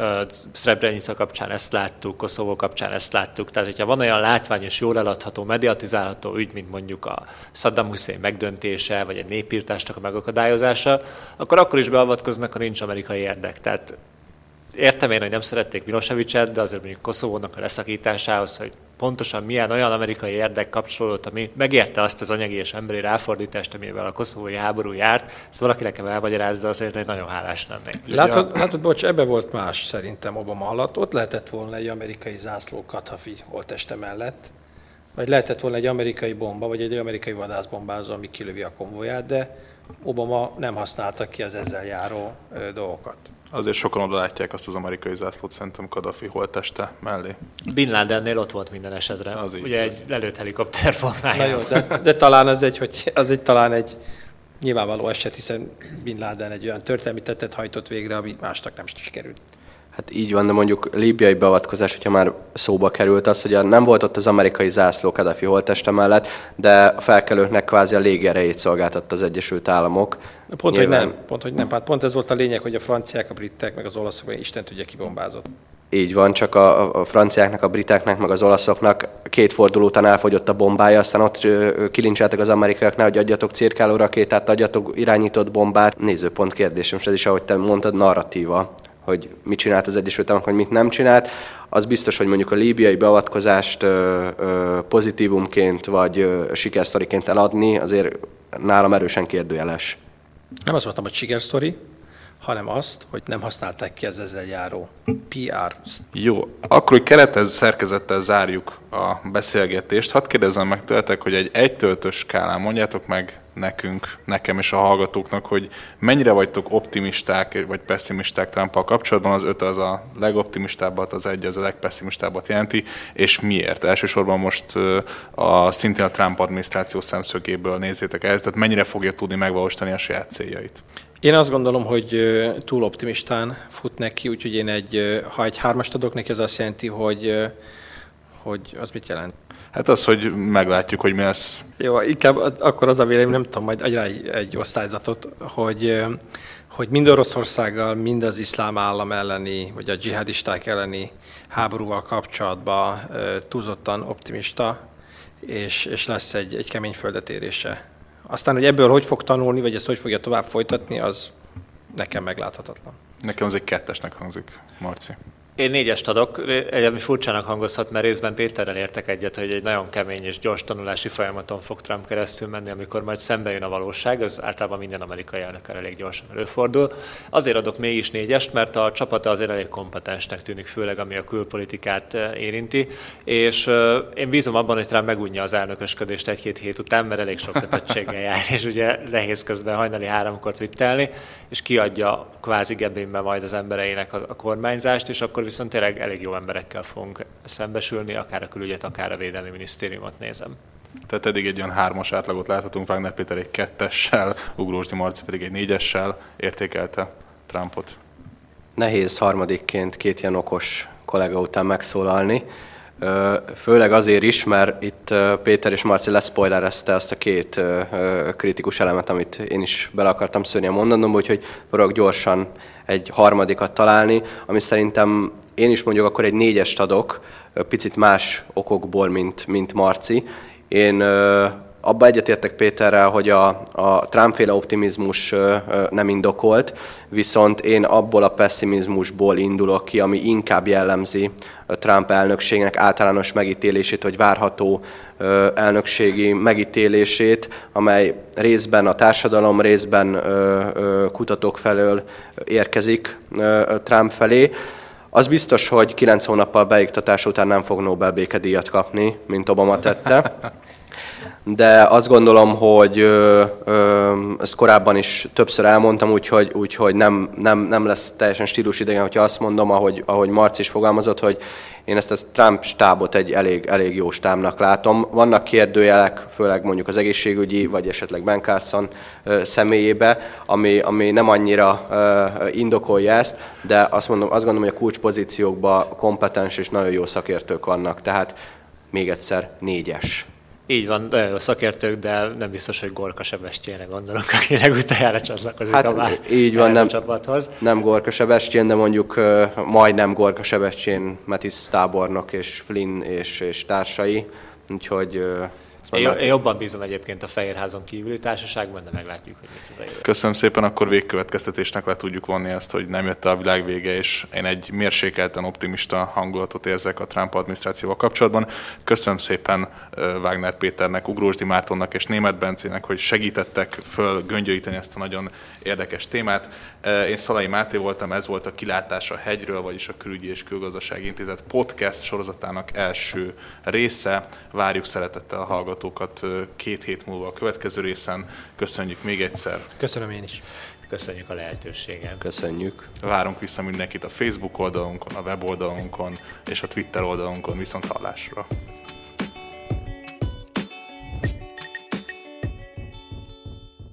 [SPEAKER 2] Srebrenica kapcsán ezt láttuk, Koszovó kapcsán ezt láttuk. Tehát, hogyha van olyan látványos, jól eladható, mediatizálható ügy, mint mondjuk a Saddam Hussein megdöntése, vagy egy népírtásnak a megakadályozása, akkor akkor is beavatkoznak, ha nincs amerikai érdek. Tehát értem én, hogy nem szerették Milosevicet, de azért mondjuk Koszovónak a leszakításához, hogy pontosan milyen olyan amerikai érdek kapcsolódott, ami megérte azt az anyagi és emberi ráfordítást, amivel a koszovói háború járt, ezt valaki nekem elmagyarázza, azért egy nagyon hálás lennék.
[SPEAKER 3] Látod, látod, bocs, ebbe volt más szerintem Obama alatt. Ott lehetett volna egy amerikai zászló Kathafi holteste mellett, vagy lehetett volna egy amerikai bomba, vagy egy amerikai vadászbombázó, ami kilövi a konvoját, de Obama nem használta ki az ezzel járó dolgokat.
[SPEAKER 1] Azért sokan oda látják azt az amerikai zászlót szerintem Kadafi holteste mellé.
[SPEAKER 2] Bin Ladennél ott volt minden esetre. Az így. Ugye egy lelőtt helikopter formájában.
[SPEAKER 3] jó, de, de, talán az egy, hogy az egy talán egy nyilvánvaló eset, hiszen Bin Laden egy olyan történelmi tettet hajtott végre, ami másnak nem sikerült.
[SPEAKER 4] Hát így van, de mondjuk líbiai beavatkozás, hogyha már szóba került az, hogy nem volt ott az amerikai zászló Kadhafi holteste mellett, de a felkelőknek kvázi a légierejét szolgáltatta az Egyesült Államok.
[SPEAKER 3] Pont, Nyilván... hogy nem, pont, hogy nem. Hát pont ez volt a lényeg, hogy a franciák, a britek, meg az olaszok, Isten tudja, kibombázott.
[SPEAKER 4] Így van, csak a, a franciáknak, a briteknek, meg az olaszoknak két forduló után elfogyott a bombája, aztán ott kilincseltek az amerikaiaknál, hogy adjatok cirkáló rakétát, adjatok irányított bombát. Nézőpont kérdésem, és ez is, ahogy te mondtad, narratíva hogy mit csinált az Egyesült Államok, hogy mit nem csinált. Az biztos, hogy mondjuk a líbiai beavatkozást ö, ö, pozitívumként vagy ö, sikersztoriként eladni, azért nálam erősen kérdőjeles.
[SPEAKER 3] Nem azt mondtam, hogy sikersztori, hanem azt, hogy nem használták ki az ezzel járó PR.
[SPEAKER 1] Jó, akkor, hogy keretez szerkezettel zárjuk a beszélgetést, hadd kérdezzem meg tőletek, hogy egy egytöltös skálán mondjátok meg nekünk, nekem és a hallgatóknak, hogy mennyire vagytok optimisták vagy pessimisták trump kapcsolatban, az öt az a legoptimistábbat, az egy az a legpessimistábbat jelenti, és miért? Elsősorban most a szintén a Trump adminisztráció szemszögéből nézzétek ezt, tehát mennyire fogja tudni megvalósítani a saját céljait?
[SPEAKER 3] Én azt gondolom, hogy túl optimistán fut neki, úgyhogy én egy, ha egy hármast adok neki, az azt jelenti, hogy, hogy az mit jelent?
[SPEAKER 1] Hát az, hogy meglátjuk, hogy mi lesz.
[SPEAKER 3] Jó, inkább akkor az a vélemény, nem tudom, majd adj egy, egy osztályzatot, hogy, hogy mind Oroszországgal, mind az iszlám állam elleni, vagy a dzsihadisták elleni háborúval kapcsolatban túlzottan optimista, és, és lesz egy, egy kemény földetérése. Aztán, hogy ebből hogy fog tanulni, vagy ezt hogy fogja tovább folytatni, az nekem megláthatatlan.
[SPEAKER 1] Nekem az egy kettesnek hangzik, Marci.
[SPEAKER 2] Én négyest adok, egyébként furcsának hangozhat, mert részben Péterrel értek egyet, hogy egy nagyon kemény és gyors tanulási folyamaton fog Trump keresztül menni, amikor majd szembe jön a valóság, ez általában minden amerikai elnökkel elég gyorsan előfordul. Azért adok mégis négyest, mert a csapata azért elég kompetensnek tűnik, főleg ami a külpolitikát eh, érinti, és eh, én bízom abban, hogy Trump megunja az elnökösködést egy-két hét után, mert elég sok kötöttséggel jár, és ugye nehéz közben hajnali háromkor twittelni, és kiadja kvázi gebénbe majd az embereinek a kormányzást, és akkor viszont tényleg elég jó emberekkel fogunk szembesülni, akár a külügyet, akár a védelmi minisztériumot nézem.
[SPEAKER 1] Tehát eddig egy olyan hármas átlagot láthatunk, Wagner Péter egy kettessel, Ugrósdi Marci pedig egy négyessel értékelte Trumpot.
[SPEAKER 4] Nehéz harmadikként két ilyen okos kollega után megszólalni. Főleg azért is, mert itt Péter és Marci leszpoilerezte azt a két kritikus elemet, amit én is bele akartam szörni a mondanom, úgyhogy próbálok gyorsan egy harmadikat találni, ami szerintem én is mondjuk akkor egy négyest adok, picit más okokból, mint, mint Marci. Én abba egyetértek Péterrel, hogy a, a Trump-féle optimizmus nem indokolt, viszont én abból a pessimizmusból indulok ki, ami inkább jellemzi Trump elnökségnek általános megítélését, vagy várható elnökségi megítélését, amely részben a társadalom, részben kutatók felől érkezik Trump felé. Az biztos, hogy kilenc hónappal beiktatás után nem fog Nobel békedíjat kapni, mint Obama tette. De azt gondolom, hogy ö, ö, ezt korábban is többször elmondtam, úgyhogy, úgyhogy nem, nem, nem lesz teljesen stílusidegen, hogyha azt mondom, ahogy, ahogy Marc is fogalmazott, hogy én ezt a Trump stábot egy elég, elég jó stábnak látom. Vannak kérdőjelek, főleg mondjuk az egészségügyi, vagy esetleg Ben Carson személyébe, ami, ami nem annyira indokolja ezt, de azt, mondom, azt gondolom, hogy a kulcspozíciókban kompetens és nagyon jó szakértők vannak, tehát még egyszer négyes.
[SPEAKER 2] Így van, nagyon jó szakértők, de nem biztos, hogy Gorka Sebestyénre gondolok, aki legutoljára csatlakozik
[SPEAKER 4] hát,
[SPEAKER 2] a
[SPEAKER 4] így van, nem,
[SPEAKER 2] a csapathoz.
[SPEAKER 4] Nem Gorka Sebestyén, de mondjuk uh, majdnem Gorka Sebestyén, Metis tábornok és Flynn és, és társai, úgyhogy uh,
[SPEAKER 2] én, én jobban bízom egyébként a Fehérházon kívüli társaságban, de meglátjuk, hogy mit az a jövő.
[SPEAKER 1] Köszönöm szépen, akkor végkövetkeztetésnek le tudjuk vonni azt, hogy nem jött a világ vége, és én egy mérsékelten optimista hangulatot érzek a Trump adminisztrációval kapcsolatban. Köszönöm szépen Wagner Péternek, Ugrósdi Mártonnak és Német Bencének, hogy segítettek föl göngyölíteni ezt a nagyon érdekes témát. Én Szalai Máté voltam, ez volt a Kilátás a hegyről, vagyis a Külügyi és Külgazdasági Intézet podcast sorozatának első része. Várjuk szeretettel a hallgatókat két hét múlva a következő részen. Köszönjük még egyszer.
[SPEAKER 3] Köszönöm én is.
[SPEAKER 2] Köszönjük a lehetőséget.
[SPEAKER 4] Köszönjük.
[SPEAKER 1] Várunk vissza mindenkit a Facebook oldalunkon, a weboldalunkon és a Twitter oldalunkon viszont hallásra.